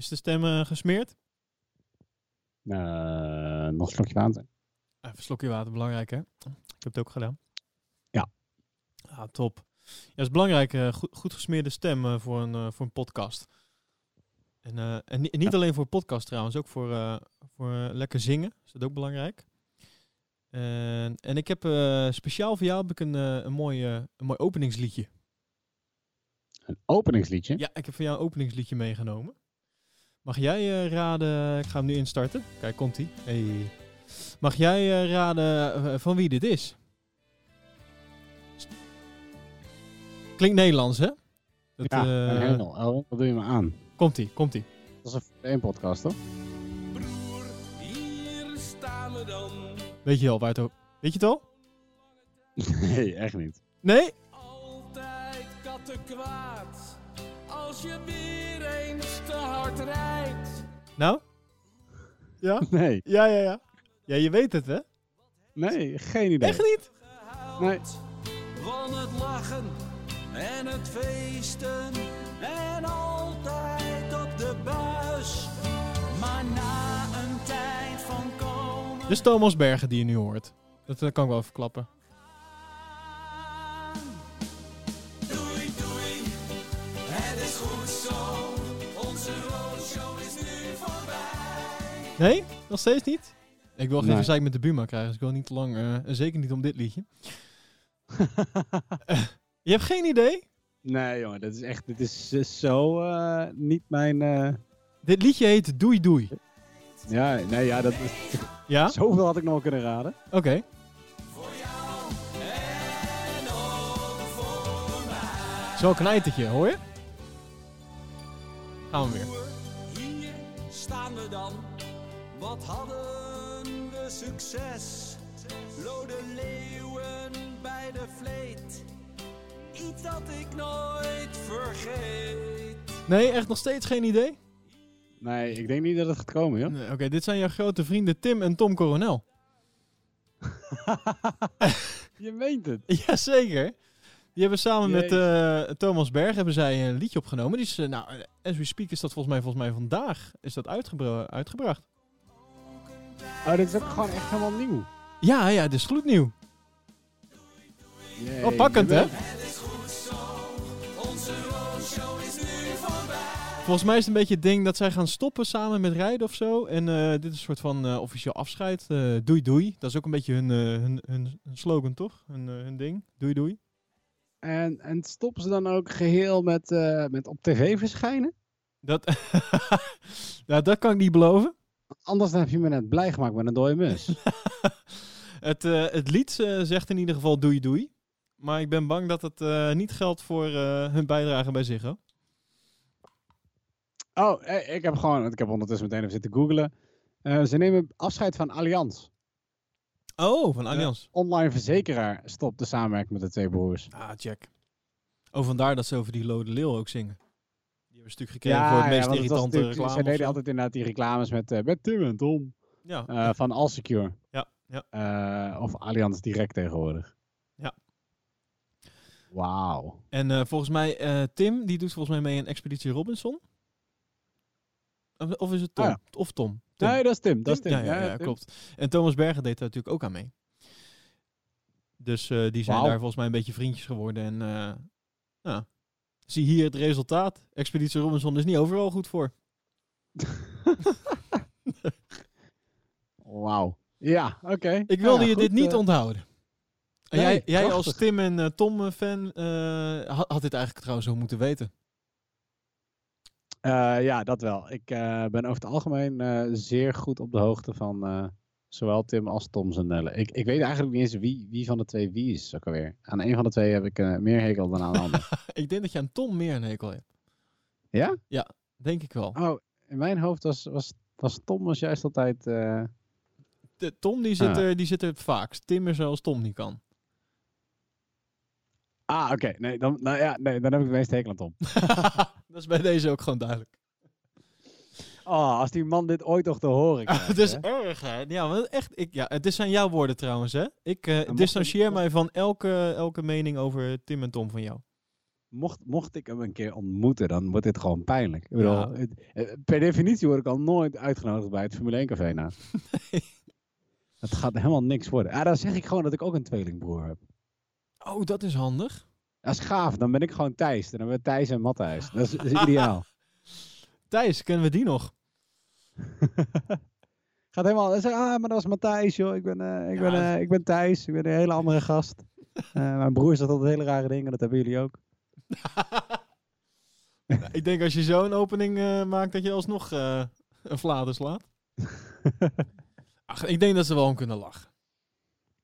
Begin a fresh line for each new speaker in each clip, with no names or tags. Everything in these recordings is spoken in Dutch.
Is de stem eh, gesmeerd?
Eh, nog een slokje water.
Even een slokje water, belangrijk hè? Ik heb het ook gedaan.
Ja.
Ah, top. Ja, het is belangrijk. eh, goed, goed gesmeerde stem voor, een, voor een podcast. En, en, ni- en niet
Ja.
alleen voor podcast trouwens, ook voor, voor lekker zingen. Is dat ook belangrijk. En, en ik heb speciaal voor jou heb ik een, een, mooi, een mooi openingsliedje.
Een openingsliedje.
Ja, ik heb voor jou een openingsliedje meegenomen. Mag jij eh, raden, ik ga hem nu instarten. Kijk, komt ie. Hey. Mag jij eh, raden eh, van wie dit is? Klinkt Nederlands, hè? Dat,
Ja,
eh,
een hemel. Oh, wat doe je me aan?
Komt ie, komt ie.
Dat is een één podcast, toch?
Broer, hier staan we dan.
Weet je al waar het over... Weet je het al?
Nee, echt niet.
Nee?
Altijd katten kwaad. Als je weer hard rijdt.
Nou? Ja?
Nee,
Ja, ja, ja. Ja, je weet het, hè?
nee, geen idee.
Echt niet?
Nee.
Van het lachen en het feesten. En altijd op de buis. Maar na een tijd van komen.
Dit is Thomas Bergen die je nu hoort. Dat eh, kan ik wel even Nee? Nog steeds niet? Ik wil geen
Nee.
gezeik met de Buma krijgen, dus ik wil niet te lang... eh, en zeker niet om dit liedje. Je hebt geen idee?
nee, jongen, dit is echt, dit is eh, zo eh, niet mijn. eh,
Dit liedje heet Doei Doei.
Ja, nee, ja, dat is.
Ja?
Zoveel had ik nog kunnen raden.
Oké.
Voor jou en ook voor mij.
Zo'n knijtertje, hoor je? Gaan we weer.
Hier staan we dan. Wat hadden we succes. Lode leeuwen bij de vleet. Iets dat ik nooit vergeet.
Nee, echt nog steeds geen idee?
Nee, ik denk niet dat het gaat komen, joh.
Nee, Oké, dit zijn jouw grote vrienden Tim en Tom Coronel.
Je meent het.
Jazeker. Die hebben samen met eh, Thomas Berg hebben zij een liedje opgenomen. Die is, eh, nou, as we speak is dat volgens mij, volgens mij vandaag is dat uitgebra- uitgebracht.
Oh, dit is ook gewoon echt helemaal nieuw.
Ja, ja, dit is gloednieuw. Wel pakkend, hè? Volgens mij is het een beetje het ding dat zij gaan stoppen samen met rijden of zo. En eh, dit is een soort van eh, officieel afscheid. Eh, doei doei. Dat is ook een beetje hun, hun, hun, slogan, toch? Hun, hun ding. Doei doei.
En, en stoppen ze dan ook geheel met, met op tv verschijnen?
Dat, ja, dat kan ik niet beloven.
Anders heb je me net blij gemaakt met een dode mus.
Het, eh, het lied eh, zegt in ieder geval doei doei. Maar ik ben bang dat het eh, niet geldt voor hun bijdrage bij Ziggo.
oh, ik heb gewoon, ik heb ondertussen meteen even zitten googlen. Ze nemen afscheid van Allianz.
Oh, van Allianz.
Online verzekeraar stopt de samenwerking met de twee broers.
Ah, check. Oh, vandaar dat ze over die Lode Leeuw ook zingen. Hebben een stuk gekregen voor het meest
was
irritante reclame.
Ze deden altijd inderdaad die reclames met, eh, met Tim en Tom
Ja,
eh, van Allsecure.
ja, ja.
Eh, of Allianz direct tegenwoordig.
Ja.
Wauw.
En volgens mij, Tim, die doet volgens mij mee in Expeditie Robinson. Of, is het Tom?
Ah, ja.
Of Tom? Tim.
Nee, dat is Tim. Dat is Tim.
Ja, ja, ja,
Tim.
klopt. En Thomas Bergen deed daar natuurlijk ook aan mee. Dus die zijn daar volgens mij een beetje vriendjes geworden. En eh, ja, zie hier het resultaat. Expeditie Robinson is niet overal goed voor.
Wauw. Ja, oké.
Ik wilde
Ja,
je
goed,
dit niet
eh,
onthouden. En
nee,
jij, jij als. Tim en eh, Tom eh, fan had, had dit eigenlijk trouwens zo moeten weten.
ja, dat wel. Ik ben over het algemeen zeer goed op de hoogte van zowel Tim als Tom zijn Nelle. Ik, ik weet eigenlijk niet eens wie, wie van de twee wie is ook alweer. Aan een van de twee heb ik eh, meer hekel dan aan de ander.
Ik denk dat je aan Tom meer een hekel hebt.
ja?
Denk ik wel.
Oh, in mijn hoofd was, was, was Tom was juist altijd... eh,
De, Tom die zit,
Ah.
er, die zit er het vaakst. Tim is zoals Tom niet kan.
Ah, oké. Nee, dan, nou ja, nee, dan heb ik het meest hekel aan Tom.
dat is bij deze ook gewoon duidelijk.
Oh, als die man dit ooit toch te horen krijgt,
het is
hè?
erg, hè? Ja, maar echt, ik, ja, het zijn jouw woorden trouwens, hè? Ik distancieer
er-
mij van elke, elke mening over Tim en Tom van jou.
mocht, mocht ik hem een keer ontmoeten, dan wordt dit gewoon pijnlijk. Ik bedoel,
Ja.
het- eh, per definitie word ik al nooit uitgenodigd bij het Formule 1 café na. Het gaat helemaal niks worden. Ja, dan zeg ik gewoon dat ik ook een tweelingbroer heb.
Oh, dat is handig.
Dat is gaaf, dan ben ik gewoon Thijs. Dan hebben we Thijs en Matthijs. Dat is, dat is ideaal.
Thijs, kennen we die nog?
Gaat helemaal, zeg, ah, maar dat was Matthijs, joh. Ik ben, eh, ik,
Ja.
ben, eh, ik ben Thijs. Ik ben een hele andere gast. Eh, mijn broer zegt altijd hele rare dingen, dat hebben jullie ook.
ik denk als je zo'n opening maakt, dat je alsnog een vlader slaat. Ach, ik denk dat ze wel om kunnen lachen.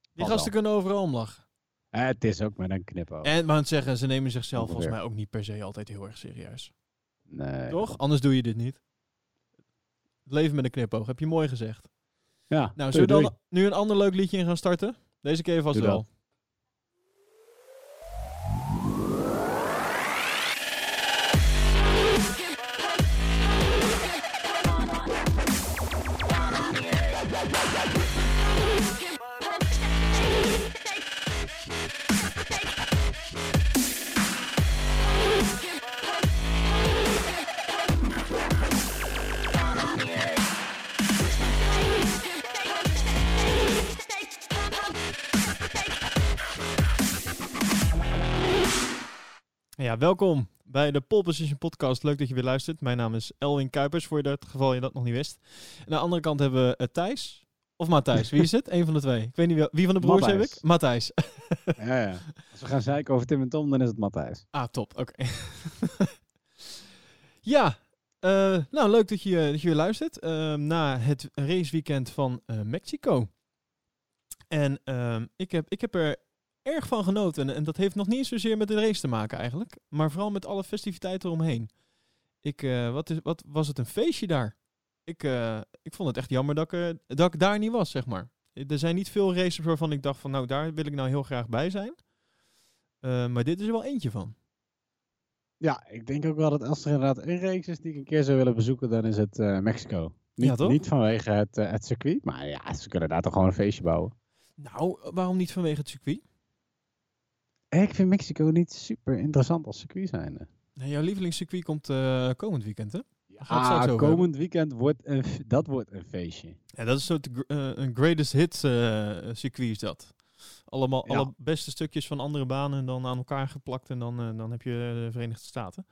Die
Valt
gasten kunnen overal om lachen.
Het is ook met een knipoog.
En maar het zeggen, ze nemen zichzelf volgens mij ook niet per se altijd heel erg serieus.
Nee.
Toch? Anders doe je dit niet. Het leven met een knipoog, heb je mooi gezegd.
Ja,
Nou, zullen we dan nu een ander leuk liedje in gaan starten? Deze keer vast wel. Ja, welkom bij de Pole Position Podcast. Leuk dat je weer luistert. Mijn naam is Elwin Kuipers, voor het geval je dat nog niet wist. En aan de andere kant hebben we eh, Thijs. Of Matthijs, wie is het? Eén van de twee. Ik weet niet wel- wie van de broers heb ik.
Matthijs. Ja, ja. Als we gaan zeiken over Tim en Tom, dan is het Matthijs.
Ah, top. Oké. ja, eh, nou leuk dat je, dat je weer luistert. Ehm, na het raceweekend van eh, Mexico. En ehm, ik, heb, ik heb er erg van genoten. En dat heeft nog niet zozeer met de race te maken eigenlijk. Maar vooral met alle festiviteiten eromheen. Ik, eh, wat, is, wat was het een feestje daar? Ik, eh, ik vond het echt jammer dat ik, er- dat ik daar niet was, zeg maar. Er zijn niet veel races waarvan ik dacht van, nou, daar wil ik nou heel graag bij zijn. Eh, maar dit is er wel eentje van.
Ja, ik denk ook wel dat als er inderdaad een race is die ik een keer zou willen bezoeken, dan is het eh, Mexico. Niet,
Ja,
niet vanwege het, eh, het circuit, maar ja, ze kunnen daar toch gewoon een feestje bouwen.
Nou, waarom niet vanwege het circuit?
Ik vind Mexico niet super interessant als circuit zijn.
Nee, jouw lievelingscircuit komt eh, komend weekend, hè? het
Ah, komend weekend wordt een, dat wordt een feestje.
Ja, dat is zo de gr- eh, een greatest hits eh, circuit is dat. Allemaal,
Ja.
alle beste stukjes van andere banen dan aan elkaar geplakt en dan, eh, dan heb je de Verenigde Staten.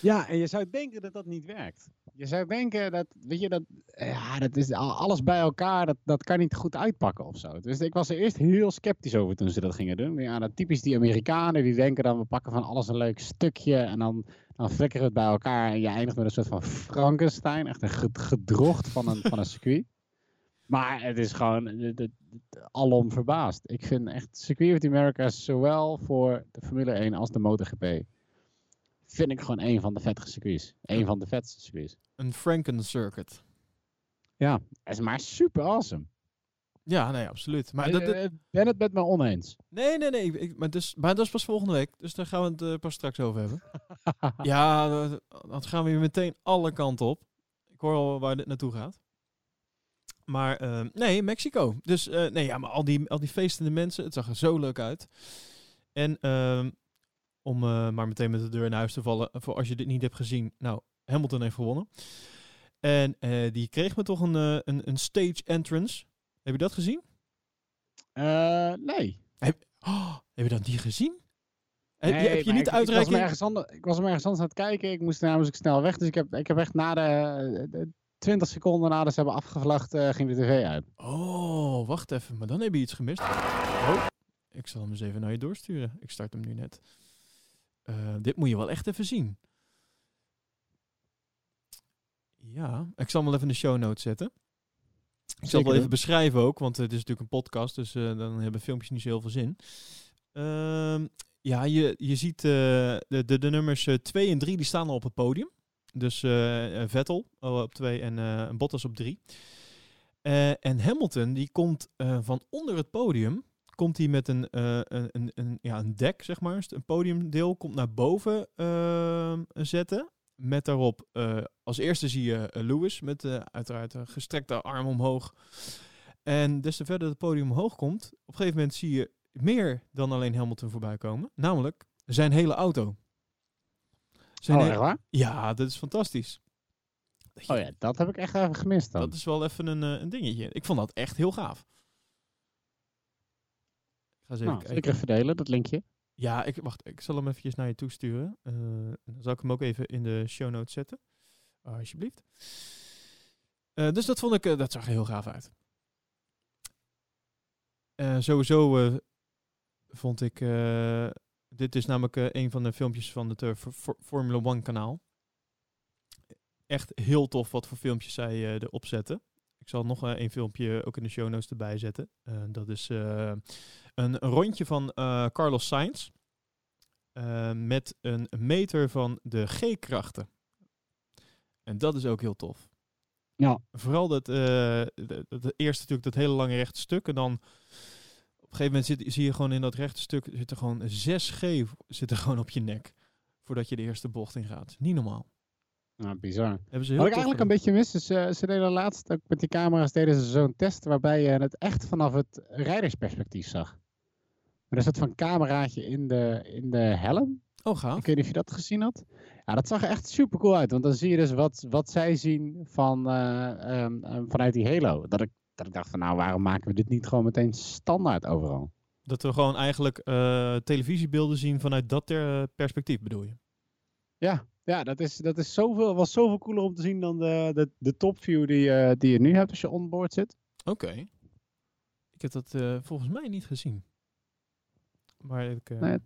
Ja, en je zou denken dat dat niet werkt. Je zou denken dat, weet je, dat, ja, dat is al- alles bij elkaar, dat, dat kan niet goed uitpakken of zo. Dus ik was er eerst heel sceptisch over toen ze dat gingen doen. Ja, dat typisch die Amerikanen, die denken dan, we pakken van alles een leuk stukje en dan, dan flikkeren we het bij elkaar en je eindigt met een soort van Frankenstein, echt een ged- gedrocht van een, van een circuit. Maar het is gewoon alom verbaasd. Ik vind echt Circuit of Americas, zowel voor de Formule 1 als de MotoGP, vind ik gewoon een van de vettige circuits. Een van de vetste circuits.
Een Franken Circuit.
Ja, is maar super awesome.
Ja, nee, absoluut. Maar, dat,
Ik eh, ben het met me oneens.
nee, nee, nee. ik- maar, dus, maar dat is pas volgende week. Dus daar gaan we het eh, pas straks over hebben. ja, dat- dan gaan we weer meteen alle kanten op. Ik hoor al waar dit naartoe gaat. Maar eh, nee, Mexico. Dus eh, nee, ja, maar al die, al die feestende mensen, het zag er zo leuk uit. En ehm, om eh, maar meteen met de deur in huis te vallen, voor als je dit niet hebt gezien, nou, Hamilton heeft gewonnen. En eh, die kreeg me toch een, eh, een, een stage entrance. Heb je dat gezien?
Nee.
Oh, heb je dat niet gezien? Heb,
Nee,
je, heb je niet
ik,
uitreiking?
Ik was, ander- ik was hem ergens anders aan het kijken. Ik moest namelijk snel weg. Dus ik heb, ik heb echt na de, de 20 seconden nadat ze hebben afgevlacht, ging de tv uit.
Oh, wacht even. Maar dan heb je iets gemist. Oh, ik zal hem eens even naar je doorsturen. Ik start hem nu net. Eh, dit moet je wel echt even zien. Ja, ik zal hem wel even in de show notes zetten. Ik zal het wel even beschrijven ook, want het is natuurlijk een podcast, dus eh, dan hebben filmpjes niet zo heel veel zin. Ehm, ja, je, je ziet eh, de, de, de nummers 2 en 3, die staan al op het podium. Dus Vettel eh, op 2 en Bottas op 3. Eh, en Hamilton, die komt van onder het podium, komt hij met een, eh, een, een, een, ja, een dek, zeg maar, een podiumdeel, komt naar boven eh, zetten. Met daarop, eh, als eerste zie je eh, Lewis met uiteraard een gestrekte arm omhoog. En des te verder het podium omhoog komt, op een gegeven moment zie je meer dan alleen Hamilton voorbij komen. Namelijk zijn hele auto. Zijn
Oh, echt waar?
ja, dat is fantastisch.
Oh ja, dat heb ik echt even gemist dan.
Dat is wel even een, een dingetje. Ik vond dat echt heel gaaf. Ik ga eens even
nou,
kijken.
zeker verdelen, dat linkje.
Ja, ik, wacht, ik zal hem eventjes naar je toesturen. Eh dan zal ik hem ook even in de show notes zetten. alsjeblieft. Eh, dus dat vond ik, eh, dat zag er heel gaaf uit. Eh, sowieso eh, vond ik, eh, dit is namelijk eh, een van de filmpjes van het Formula One kanaal. Echt heel tof wat voor filmpjes zij eh, erop zetten. Ik zal nog eh, een filmpje ook in de show notes erbij zetten. Eh, dat is eh, een rondje van eh, Carlos Sainz. eh, met een meter van de G-krachten. En dat is ook heel tof.
Ja.
Vooral dat, eh, de eerste natuurlijk dat hele lange rechte stuk. En dan op een gegeven moment zit, zie je gewoon in dat rechte stuk zit er gewoon 6G zit er gewoon op je nek. Voordat je de eerste bocht in gaat. Niet normaal.
Nou, bizar.
Hebben ze heel
Wat ik eigenlijk een beetje mis, is eh, ze deden laatst ook met die camera's deden ze zo'n test waarbij je het echt vanaf het rijdersperspectief zag. Er zat van cameraatje in de, in de helm.
Oh, gaaf.
Ik weet niet of je dat gezien had. Ja, dat zag er echt super cool uit. Want dan zie je dus wat, wat zij zien van, eh, ehm, ehm, vanuit die Halo. Dat ik, dat ik dacht van nou, waarom maken we dit niet gewoon meteen standaard overal?
Dat we gewoon eigenlijk eh, televisiebeelden zien vanuit dat perspectief bedoel je?
Ja, ja dat, is, dat is zoveel, was zoveel cooler om te zien dan de, de, de topview die, eh, die je nu hebt als je onboard zit.
Oké. Ik heb dat eh, volgens mij niet gezien. Maar ik... eh,
Nee,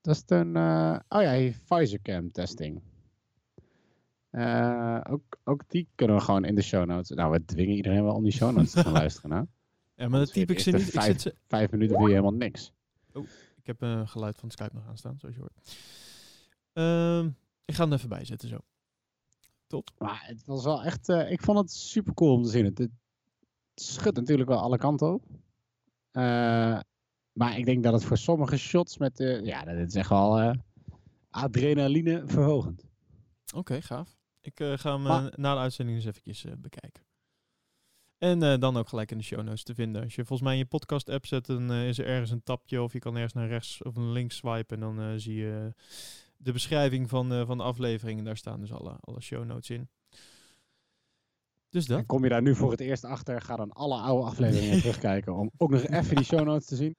Dat is een, oh ja, Pfizer-cam testing. Ook, ook die kunnen we gewoon in de show notes. Nou, we dwingen iedereen wel om die show notes te gaan luisteren. Nou.
ja, maar dat typ ik ze niet. Ik,
vijf-
zit ze,
Vijf minuten vind je helemaal niks.
ik heb een geluid van Skype nog aanstaan, zoals je hoort. Ehm, ik ga hem even bij zetten zo.
Maar het was wel echt, eh, ik vond het super cool om te zien. Het, het schudt natuurlijk wel alle kanten op. Eh, maar ik denk dat het voor sommige shots met de, ja, dat is echt wel eh, adrenaline verhogend.
Oké, gaaf. Ik ga hem
Maar-
na de uitzending eens eventjes bekijken. En dan ook gelijk in de show notes te vinden. Als je volgens mij in je podcast app zet, dan is er ergens een tapje of je kan ergens naar rechts of naar links swipen. En dan zie je de beschrijving van, eh, van de aflevering. En daar staan dus alle, alle show notes in. Dus dat.
En kom je daar nu voor het eerst achter, ga dan alle oude afleveringen terugkijken om ook nog even die show notes te zien.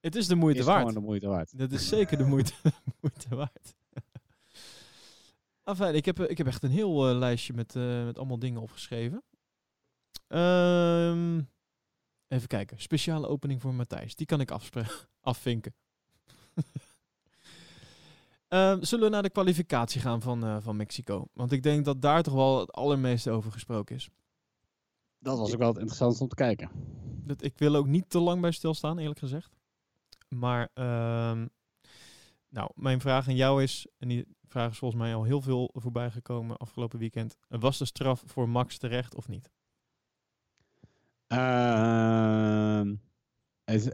Het is de moeite
is
waard.
gewoon de moeite waard.
Dat is zeker de moeite, moeite waard. Enfin, ik heb, eh, ik heb echt een heel eh, lijstje met, met allemaal dingen opgeschreven. Ehm, even kijken. Speciale opening voor Matthijs. Die kan ik afvinken. Ehm, zullen we naar de kwalificatie gaan van, eh, van Mexico? Want ik denk dat daar toch wel het allermeeste over gesproken is.
Dat was ook wel het interessantste om te kijken.
Dat, ik wil ook niet te lang bij stilstaan, eerlijk gezegd. Maar, ehm, nou, mijn vraag aan jou is, en die vraag is volgens mij al heel veel voorbij gekomen afgelopen weekend. Was de straf voor Max terecht of niet?
Ehm,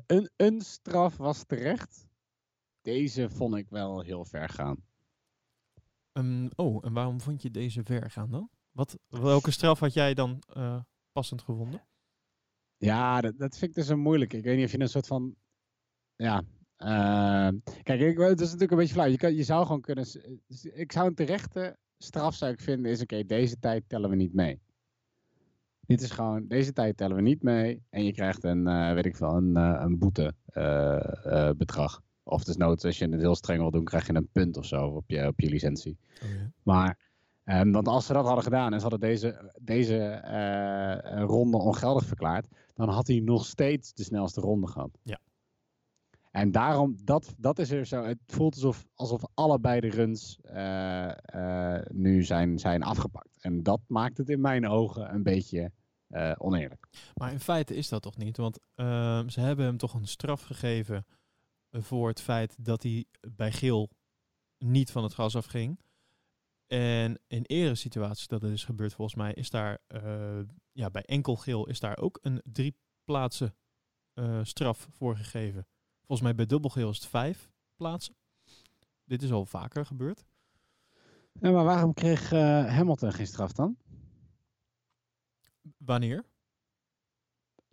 een, een straf was terecht. Deze vond ik wel heel ver gaan.
Ehm, oh, en waarom vond je deze ver gaan dan? Wat, welke straf had jij dan eh, passend gevonden?
Ja, dat, dat vind ik dus een moeilijk. Ik weet niet of je een soort van. Ja. ehm, kijk, ik, het is natuurlijk een beetje flauw. Je, kan, je zou gewoon kunnen. Ik zou een terechte straf zou ik vinden is: oké, deze tijd tellen we niet mee. Dit is gewoon, deze tijd tellen we niet mee. En je krijgt een, eh, weet ik veel, een, eh, een boete eh, eh, bedrag. Of desnoods, als je het heel streng wil doen, krijg je een punt of zo op je, op je licentie. Maar, ehm, want als ze dat hadden gedaan en ze hadden deze, deze eh, ronde ongeldig verklaard, dan had hij nog steeds de snelste ronde gehad.
Ja.
En daarom, dat, dat is er zo. Het voelt alsof, alsof allebei de runs eh, eh, nu zijn, zijn afgepakt. En dat maakt het in mijn ogen een beetje eh, oneerlijk.
Maar in feite is dat toch niet? Want ehm, ze hebben hem toch een straf gegeven eh, voor het feit dat hij bij geel niet van het gas afging. En in eerdere situaties dat het is gebeurd, volgens mij, is daar eh, ja, bij enkel geel is daar ook een drie plaatsen eh, straf voor gegeven. Volgens mij bij dubbel geel is het vijf plaatsen. Dit is al vaker gebeurd.
Ja, maar waarom kreeg eh, Hamilton geen straf dan?
Wanneer?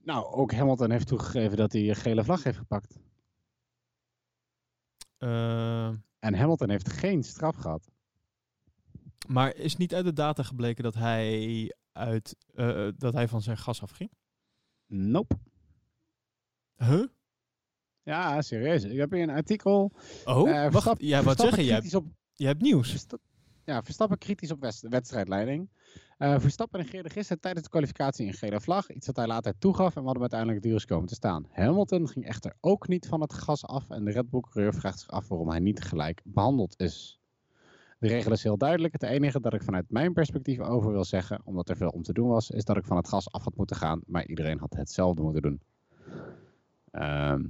Nou, ook Hamilton heeft toegegeven dat hij een gele vlag heeft gepakt.
Eh,
En Hamilton heeft geen straf gehad.
Maar is niet uit de data gebleken dat hij, uit, eh, dat hij van zijn gas afging?
Nope.
Huh?
Ja, serieus. Ik heb hier een artikel.
Oh,
Eh,
wacht. Ja, wat
Verstappen
zeggen? Jij,
op,
je hebt nieuws.
Versta- ja, Verstappen kritisch op wedstrijdleiding. Eh, Verstappen negeerde gisteren tijdens de kwalificatie een gele vlag. Iets dat hij later toegaf en wat hem uiteindelijk duur is komen te staan. Hamilton ging echter ook niet van het gas af. En de Red Bull-coureur vraagt zich af waarom hij niet gelijk behandeld is. De regel is heel duidelijk. Het enige dat ik vanuit mijn perspectief over wil zeggen, omdat er veel om te doen was, is dat ik van het gas af had moeten gaan. Maar iedereen had hetzelfde moeten doen. Ehm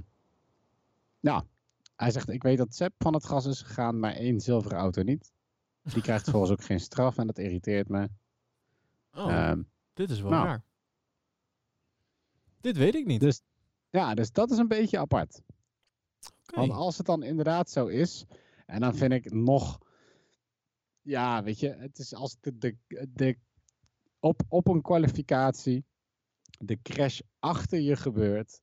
nou, hij zegt, ik weet dat Sepp van het gas is gegaan, maar één zilveren auto niet. Die krijgt volgens ook geen straf en dat irriteert me.
Oh,
Ehm,
dit is wel
nou.
raar. Dit weet ik niet.
Dus- ja, dus dat is een beetje apart. Want als het dan inderdaad zo is, en dan vind ik nog, ja, weet je, het is als de, de, de op, op een kwalificatie de crash achter je gebeurt.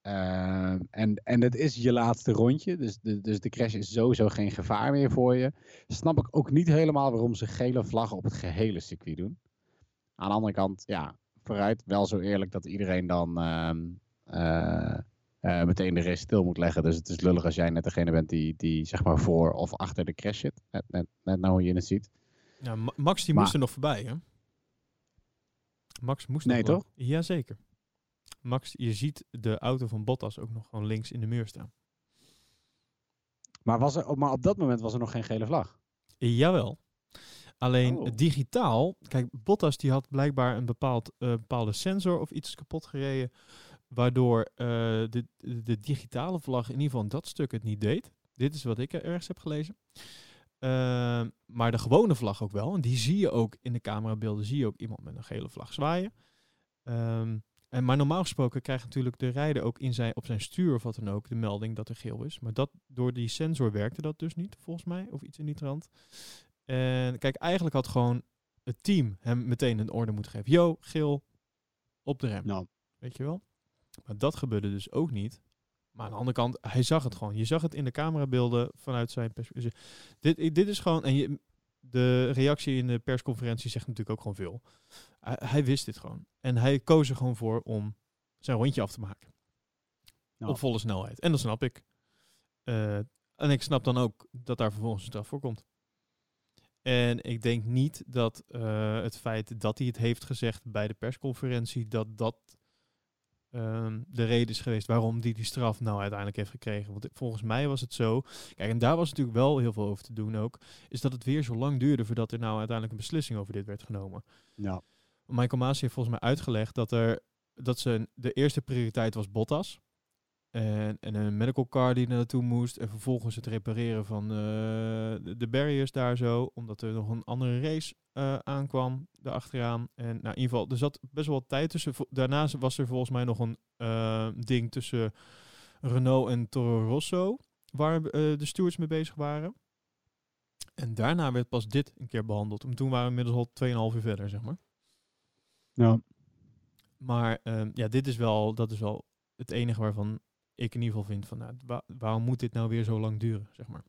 ehm, en, en het is je laatste rondje, dus de, dus de crash is sowieso geen gevaar meer voor je. Snap ik ook niet helemaal waarom ze gele vlaggen op het gehele circuit doen. Aan de andere kant, ja, vooruit wel zo eerlijk dat iedereen dan ehm, eh, eh, meteen de race stil moet leggen. Dus het is lullig als jij net degene bent die, die zeg maar voor of achter de crash zit. Net, net, net nou hoe je het ziet.
Ja, Ma- Max die
Maar-
moest er nog voorbij, hè? Max moest
Nee,
nog wel-
toch?
Jazeker. Max, je ziet de auto van Bottas ook nog gewoon links in de muur staan.
Maar, was er, maar op dat moment was er nog geen gele vlag.
Jawel. Alleen
Oh.
digitaal, kijk, Bottas die had blijkbaar een bepaald, eh, bepaalde sensor of iets kapot gereden, waardoor eh, de, de, digitale vlag in ieder geval in dat stuk het niet deed. Dit is wat ik er ergens heb gelezen. Ehm, maar de gewone vlag ook wel. En die zie je ook in de camerabeelden, zie je ook iemand met een gele vlag zwaaien. Ehm, en, maar normaal gesproken krijgt natuurlijk de rijder ook in zijn, op zijn stuur of wat dan ook de melding dat er geel is. Maar dat, door die sensor werkte dat dus niet, volgens mij. Of iets in die trant. En kijk, eigenlijk had gewoon het team hem meteen een orde moeten geven. Yo, geel, op de rem.
Nou,
Weet je wel? Maar dat gebeurde dus ook niet. Maar aan de andere kant, hij zag het gewoon. Je zag het in de camerabeelden vanuit zijn perspectief. Dit, dit is gewoon... En je, de reactie in de persconferentie zegt natuurlijk ook gewoon veel. Hij, hij wist dit gewoon. En hij koos er gewoon voor om zijn rondje af te maken. Op volle snelheid. En dat snap ik. Eh, en ik snap dan ook dat daar vervolgens een straf voor komt. En ik denk niet dat eh, het feit dat hij het heeft gezegd bij de persconferentie, dat dat ehm, de reden is geweest waarom hij die straf nou uiteindelijk heeft gekregen. Want volgens mij was het zo. Kijk, en daar was natuurlijk wel heel veel over te doen ook. Is dat het weer zo lang duurde voordat er nou uiteindelijk een beslissing over dit werd genomen.
ja.
Michael Maas heeft volgens mij uitgelegd dat er dat ze de eerste prioriteit was Bottas. En, en een medical car die naartoe moest. En vervolgens het repareren van eh, de, barriers daar zo. Omdat er nog een andere race eh, aankwam daarachteraan. En nou, in ieder geval, er zat best wel tijd tussen. Daarnaast was er volgens mij nog een eh, ding tussen Renault en Toro Rosso. Waar de stewards mee bezig waren. En daarna werd pas dit een keer behandeld. En toen waren we inmiddels al 2,5 uur verder, zeg maar.
Ja.
Maar ehm, ja, dit is wel, dat is wel het enige waarvan ik in ieder geval vind van, nou, wa- waarom moet dit nou weer zo lang duren, zeg maar.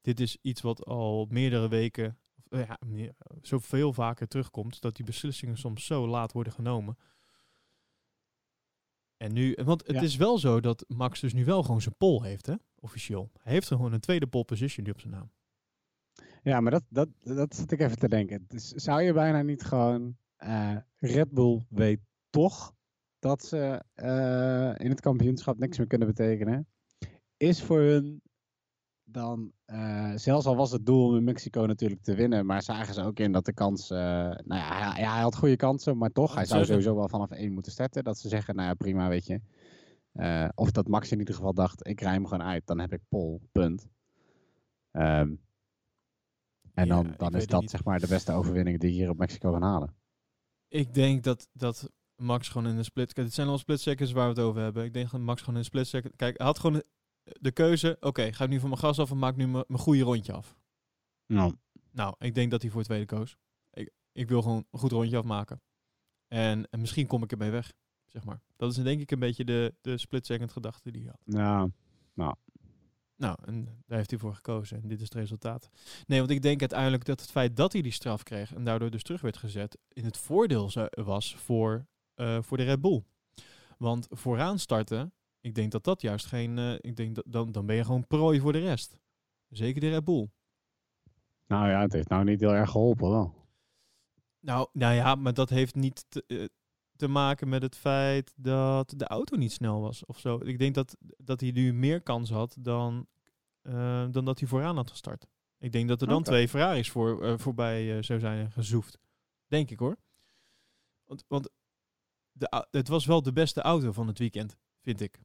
Dit is iets wat al meerdere weken, of, eh, ja, zoveel vaker terugkomt, dat die beslissingen soms zo laat worden genomen. En nu, want het
Ja.
is wel zo dat Max dus nu wel gewoon zijn pol heeft, hè, officieel. Hij heeft gewoon een tweede pole position nu op zijn naam.
Ja, maar dat, dat, dat zit ik even te denken. Dus zou je bijna niet gewoon... eh, Red Bull weet toch dat ze eh, in het kampioenschap niks meer kunnen betekenen. Is voor hun dan... eh, zelfs al was het doel om in Mexico natuurlijk te winnen... maar zagen ze ook in dat de kans... eh, nou ja hij, ja, hij had goede kansen, maar toch... Hij zou sowieso wel vanaf één moeten starten. Dat ze zeggen, nou ja, prima, weet je. Of dat Max in ieder geval dacht, ik rij hem gewoon uit. Dan heb ik pol, punt. Ehm, en dan, dan is dat
niet.
zeg maar de beste overwinning die je hier op Mexico kan halen.
Ik denk dat, dat Max gewoon in een split... Kijk, het zijn al split seconds waar we het over hebben. Ik denk dat Max gewoon in een split second... Kijk, hij had gewoon de keuze... Oké, ga ik nu van mijn gas af en maak nu mijn goede rondje af.
Nou,
Nou, ik denk dat hij voor het tweede koos. Ik, ik wil gewoon een goed rondje afmaken. En, en misschien kom ik ermee weg, zeg maar. Dat is denk ik een beetje de, de split second gedachte die hij had.
nou, nou.
Nou, en daar heeft hij voor gekozen. En dit is het resultaat. Nee, want ik denk uiteindelijk dat het feit dat hij die straf kreeg en daardoor dus terug werd gezet, in het voordeel was voor, eh, voor de Red Bull. Want vooraan starten, ik denk dat dat juist geen. eh, ik denk dat dan, dan ben je gewoon prooi voor de rest. Zeker de Red Bull.
Nou ja, het heeft nou niet heel erg geholpen wel.
Nou, nou ja, maar dat heeft niet te, eh, te maken met het feit dat de auto niet snel was of zo. Ik denk dat, dat hij nu meer kans had dan, dan dat hij vooraan had gestart. Ik denk dat er dan twee Ferraris voor, voorbij eh, zou zijn gezoefd. Denk ik hoor. Want, want de, het was wel de beste auto van het weekend, vind ik.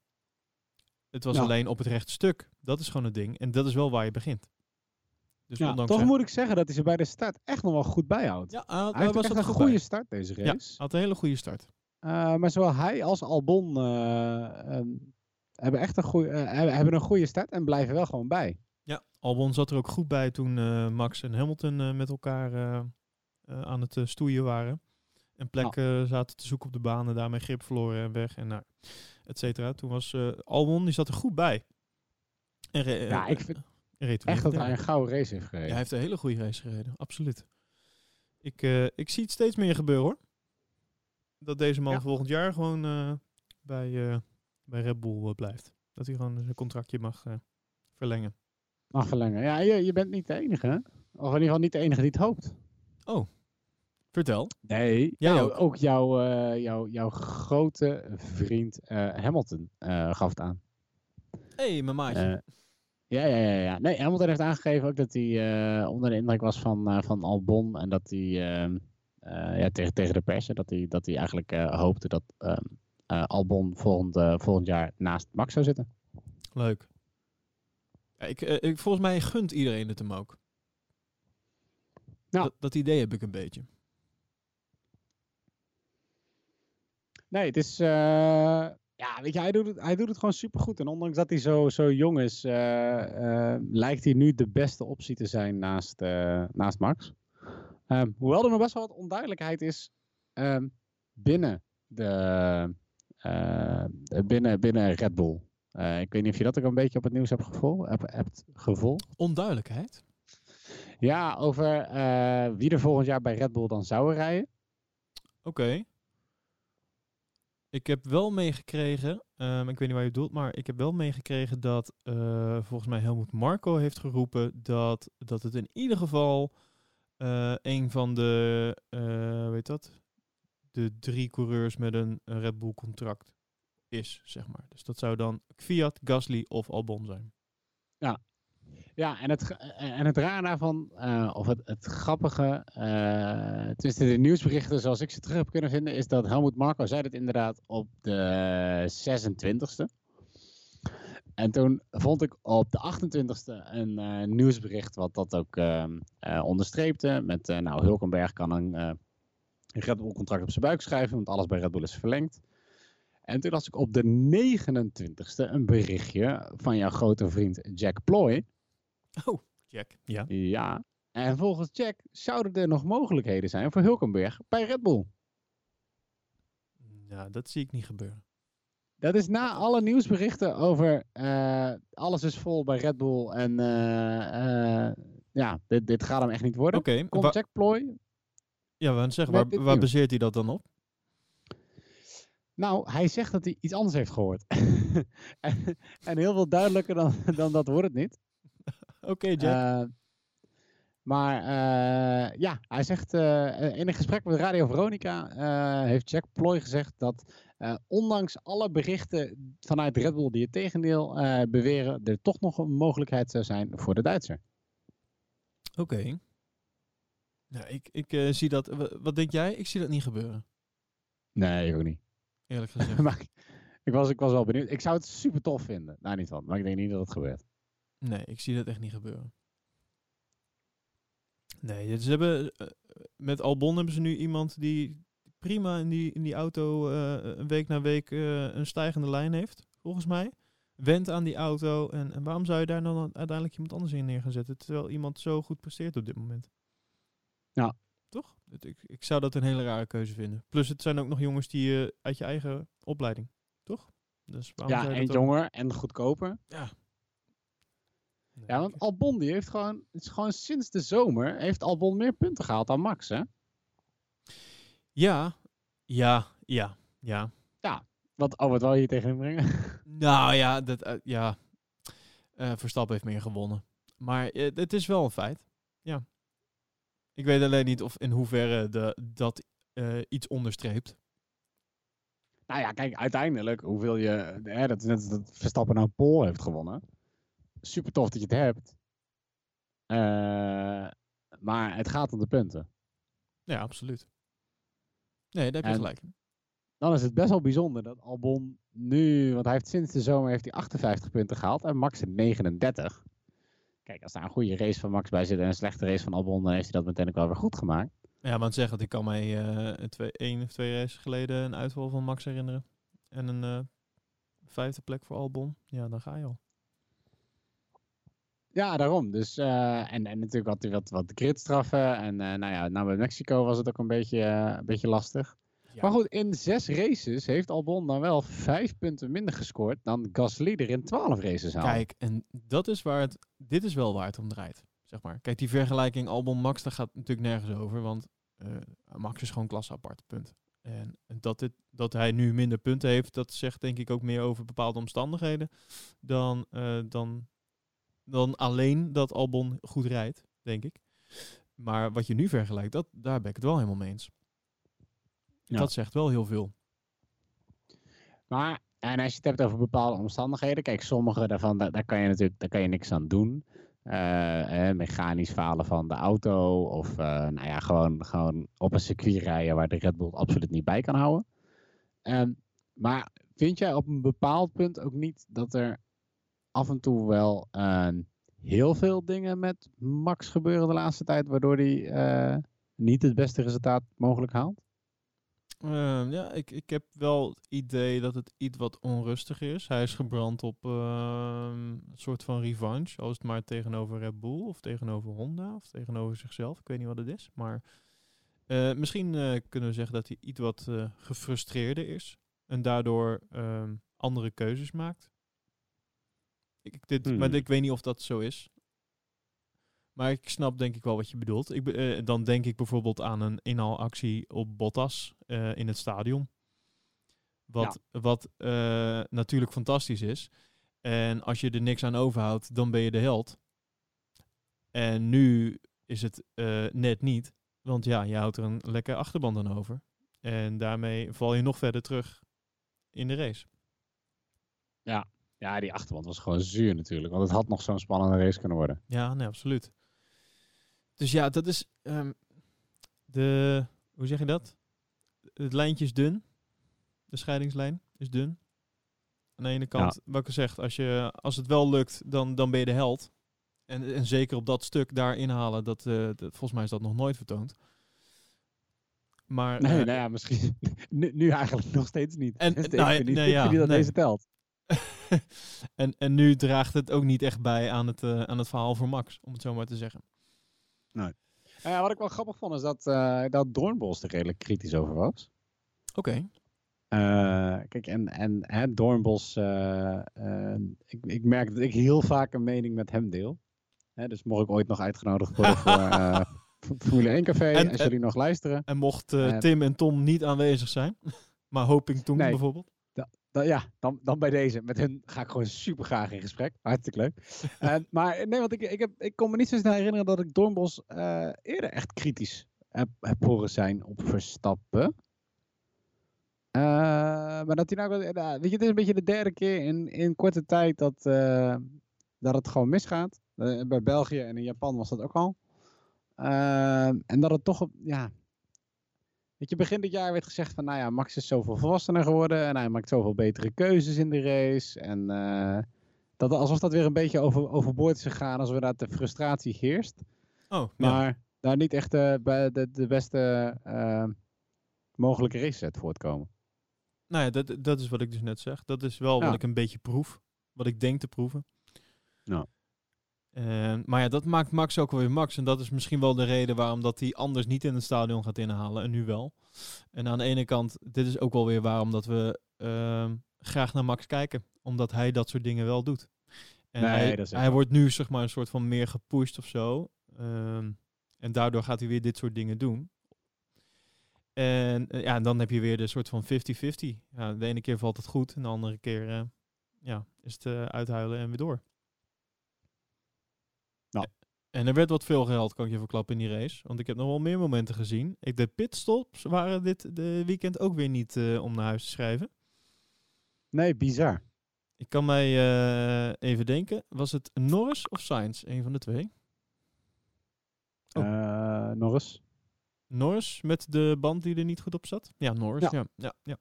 Het was
Ja.
alleen op het rechte stuk. Dat is gewoon het ding. En dat is wel waar je begint. Dus
Ja, toch moet ik zeggen dat hij ze bij de start echt nog wel goed bijhoudt.
Ja, hij, was
echt een
bij.
goede start deze
Ja.
race.
had een hele goede start.
Eh, maar zowel hij als Albon eh, ehm, hebben echt een goede, eh, hebben, een goede start en blijven wel gewoon bij.
Ja, Albon zat er ook goed bij toen Max en Hamilton met elkaar aan het stoeien waren. En plekken zaten te zoeken op de baan en daarmee grip verloren en weg en nou, et cetera. Toen was eh, Albon, die zat er goed bij. En
Ja,
eh,
ik vind
reed toen
Echt dat hij een gouden race heeft
Ja,
gereden.
hij heeft een hele goede race gereden, absoluut. Ik, eh, ik zie het steeds meer gebeuren hoor. Dat deze man
Ja.
volgend jaar gewoon eh, bij, eh, bij Red Bull eh, blijft. Dat hij gewoon zijn contractje mag eh, verlengen.
Mag verlengen. Ja, je, je bent niet de enige, hè? Of in ieder geval niet de enige die het hoopt.
Vertel.
Nee, nou,
ook.
ook jouw, eh, jouw, jouw grote vriend eh, Hamilton eh, gaf het aan.
Hé, hey, mijn maatje.
Ja, ja, ja, ja. Nee, Hamilton heeft aangegeven ook dat hij eh, onder de indruk was van, eh, van Albon. En dat hij ehm, eh, ja, tegen, tegen de pers, dat hij, dat hij eigenlijk eh, hoopte dat ehm, eh, Albon volgend, eh, volgend jaar naast Max zou zitten.
Leuk. Ja, ik, ik, volgens mij gunt iedereen het hem ook. Dat, dat idee heb ik een beetje.
Nee, het is. eh, ja, weet je, hij doet het, hij doet het gewoon supergoed. En ondanks dat hij zo, zo jong is, eh, eh, lijkt hij nu de beste optie te zijn naast, naast Max. Ehm, hoewel er nog best wel wat onduidelijkheid is ehm, binnen, de, binnen, binnen Red Bull. Ik weet niet of je dat ook een beetje op het nieuws hebt, gevol hebt, hebt gevolgd.
Onduidelijkheid.
Ja, over wie er volgend jaar bij Red Bull dan zou rijden.
Oké. Ik heb wel meegekregen, ehm, ik weet niet waar je het doelt, maar ik heb wel meegekregen dat eh, volgens mij Helmoet Marco heeft geroepen dat, dat het in ieder geval eh, een van de, eh weet dat, de drie coureurs met een, een Red Bull contract is, zeg maar. Dus dat zou dan Fiat, Gasly of Albon zijn.
Ja, en het, ge- en het raar daarvan, eh, of het, het grappige, eh tenminste de nieuwsberichten zoals ik ze terug heb kunnen vinden, is dat Helmut Marko zei het inderdaad op de 26e. En toen vond ik op de 28e een eh, nieuwsbericht wat dat ook ehm, eh, onderstreepte. Met, eh, nou, Hulkenberg kan een eh, Red Bull contract op zijn buik schrijven, want alles bij Red Bull is verlengd. En toen las ik op de 29e een berichtje van jouw grote vriend Jack Ploy.
Oh, Jack. Ja.
Ja. En volgens Jack zouden er nog mogelijkheden zijn voor Hulkenberg bij Red Bull.
Ja, dat zie ik niet gebeuren.
Dat is na alle nieuwsberichten over eh, alles is vol bij Red Bull en eh, eh, ja, dit, dit gaat hem echt niet worden.
Oké,
Komt
wa-
Jack Ploy?
ja, we gaan zeggen,
met
waar, waar baseert hij dat dan op?
Nou, hij zegt dat hij iets anders heeft gehoord. en, en heel veel duidelijker dan, dan dat wordt het niet.
Oké, Jack.
Eh, maar eh, ja, hij zegt eh, in een gesprek met Radio Veronica heeft Jack Ploy gezegd dat ondanks alle berichten vanuit Red Bull die het tegendeel beweren, er toch nog een mogelijkheid zou zijn voor de Duitser.
Oké. Nou, ik, ik zie dat. wa- Wat denk jij? Ik zie dat niet gebeuren.
Nee, ik ook niet.
Eerlijk gezegd.
maar ik, ik was, ik was wel benieuwd. Ik zou het super tof vinden. Nou, niet van, maar ik denk niet dat het gebeurt.
Nee, ik zie dat echt niet gebeuren. Nee, ze hebben. eh, met Albon hebben ze nu iemand die prima in die, in die auto eh, een week na week eh, een stijgende lijn heeft, volgens mij. Went aan die auto. En, en waarom zou je daar dan uiteindelijk iemand anders in neer gaan zetten? Terwijl iemand zo goed presteert op dit moment.
Ja.
Toch? Ik, ik zou dat een hele rare keuze vinden. Plus het zijn ook nog jongens die eh, uit je eigen opleiding. Toch? Dus
Ja, en jonger en goedkoper.
Ja.
Ja, want Albon die heeft gewoon, het is gewoon sinds de zomer heeft Albon meer punten gehaald dan Max, hè?
Ja, ja, ja, ja.
Wat, oh, wat wou je hier tegen hem brengen?
Nou ja, dat, eh, ja. Eh, Verstappen heeft meer gewonnen. Maar eh, het is wel een feit. Ja. Ik weet alleen niet of in hoeverre de, dat iets onderstreept.
nou ja, kijk, uiteindelijk hoeveel je, hè, dat is net dat Verstappen nou Pol heeft gewonnen. Super tof dat je het hebt. Eh, maar het gaat om de punten.
Ja, absoluut. Nee, daar heb je
En-
gelijk.
Dan is het best wel bijzonder dat Albon nu, want hij heeft sinds de zomer heeft hij 58 punten gehaald en Max heeft 39. Kijk, als daar een goede race van Max bij zit en een slechte race van Albon, dan heeft hij dat meteen ook wel weer goed gemaakt.
Ja, maar het zeggen, ik kan mij eh twee, één of twee races geleden een uitval van Max herinneren. En een eh, vijfde plek voor Albon. Ja, dan ga je al.
Ja, daarom. Dus, eh, en, en natuurlijk had hij wat, wat gridstraffen. En eh, nou ja, nou bij Mexico was het ook een beetje, eh, een beetje lastig.
Ja.
Maar goed, in zes races heeft Albon dan wel vijf punten minder gescoord dan Gasly er in twaalf races haalde.
Kijk, en dat is waar het. Dit is wel waar het om draait. Zeg maar. Kijk, die vergelijking Albon-Max, daar gaat natuurlijk nergens over. Want Max is gewoon klasse apart. Punt. En dat, dit, dat hij nu minder punten heeft, dat zegt denk ik ook meer over bepaalde omstandigheden. Dan, dan, dan alleen dat Albon goed rijdt, denk ik. Maar wat je nu vergelijkt, dat, daar ben ik het wel helemaal mee eens.
Ja.
Dat zegt wel heel veel.
Maar, en als je het hebt over bepaalde omstandigheden, kijk, sommige daarvan, daar, daar kan je natuurlijk daar kan je niks aan doen. Eh, eh, mechanisch falen van de auto, of eh, nou ja, gewoon, gewoon op een circuit rijden waar de Red Bull absoluut niet bij kan houden. Ehm, maar vind jij op een bepaald punt ook niet dat er af en toe wel eh, heel veel dingen met Max gebeuren de laatste tijd, waardoor hij eh, niet het beste resultaat mogelijk haalt?
Ehm, ja, ik, ik heb wel het idee dat het iets wat onrustig is. Hij is gebrand op ehm, een soort van revanche. Als het maar tegenover Red Bull of tegenover Honda of tegenover zichzelf. Ik weet niet wat het is. Maar eh, misschien eh, kunnen we zeggen dat hij iets wat gefrustreerder is. En daardoor ehm, andere keuzes maakt. Ik, Maar
Hmm.
ik weet niet of dat zo is. Maar ik snap denk ik wel wat je bedoelt. Ik, eh, dan denk ik bijvoorbeeld aan een inhaalactie op Bottas eh, in het stadion. Wat, wat eh, natuurlijk fantastisch is. En als je er niks aan overhoudt, dan ben je de held. En nu is het net niet. Want ja, je houdt er een lekker achterband aan over. En daarmee val je nog verder terug in de race.
Ja, die achterband was gewoon zuur natuurlijk. Want het had nog zo'n spannende race kunnen worden.
Ja, nee, absoluut. Dus ja, dat is ehm, de, hoe zeg je dat? Het lijntje is dun. De scheidingslijn is dun. Aan de ene kant, wat ik zeg, als, je, als het wel lukt, dan, dan ben je de held. En, en zeker op dat stuk daar inhalen, dat, eh, dat, volgens mij is dat nog nooit vertoond. Maar,
Nee,
eh,
nou ja, misschien. Nu, nu eigenlijk nog steeds niet.
En- nou ja,
niet,
nee, ja,
dat
nee.
deze telt.
en, en nu draagt het ook niet echt bij aan het, eh, aan het verhaal voor Max, om het zo maar te zeggen.
Nou ja, wat ik wel grappig vond is dat, eh dat Doornbos er redelijk kritisch over was.
Oké.
Eh, kijk, en, en hè, Doornbos, eh, eh, ik, ik merk dat ik heel vaak een mening met hem deel. Hè, dus mocht ik ooit nog uitgenodigd worden voor eh, Formule 1 Café,
En-
als
en-
jullie nog luisteren.
En mocht Tim en Tom niet aanwezig zijn, maar Hoping Toen
Nee.
bijvoorbeeld.
Dan, ja, dan, dan bij deze. Met hun ga ik gewoon super graag in gesprek. Hartstikke leuk. Eh, maar nee, want ik, ik, heb, ik kon me niet zo snel herinneren dat ik Doornbos eh, eerder echt kritisch heb, heb horen zijn op Verstappen. Eh, maar dat hij nou, weet je, het is een beetje de derde keer in, in korte tijd dat, dat het gewoon misgaat. Bij België en in Japan was dat ook al. En dat het toch, ja, Weet je, begin dit jaar werd gezegd van, nou ja, Max is zoveel volwassener geworden en hij maakt zoveel betere keuzes in de race. En eh, dat, alsof dat weer een beetje over, overboord is gegaan, alsof inderdaad de frustratie heerst.
Oh, ja.
Maar daar niet echt bij de, de beste eh, mogelijke race uit voortkomen.
Nou ja, dat, dat is wat ik dus net zeg. Dat is wel
Ja.
wat ik een beetje proef. Wat ik denk te proeven.
Ja.
En, maar ja, dat maakt Max ook weer Max. En dat is misschien wel de reden waarom dat hij anders niet in het stadion gaat inhalen. En nu wel. En aan de ene kant, dit is ook wel weer waarom dat we ehm, graag naar Max kijken. Omdat hij dat soort dingen wel doet. En
Nee,
hij,
dat is ook
hij
wel.
wordt nu zeg maar een soort van meer gepusht of zo. Ehm, en daardoor gaat hij weer dit soort dingen doen. En eh, ja, en dan heb je weer de soort van 50-50. Ja, de ene keer valt het goed en de andere keer eh, ja, is het eh, uithuilen en weer door. En er werd wat veel geld, kan ik je verklappen, in die race. Want ik heb nog wel meer momenten gezien. Ik, de pitstops waren dit de weekend ook weer niet eh, om naar huis te schrijven.
Nee, bizar.
Ik kan mij eh, even denken. Was het Norris of Sainz? Een van de twee. Oh.
Eh, Norris.
Norris met de band die er niet goed op zat? Ja, Norris. Ja.
Ja.
Ja, ja,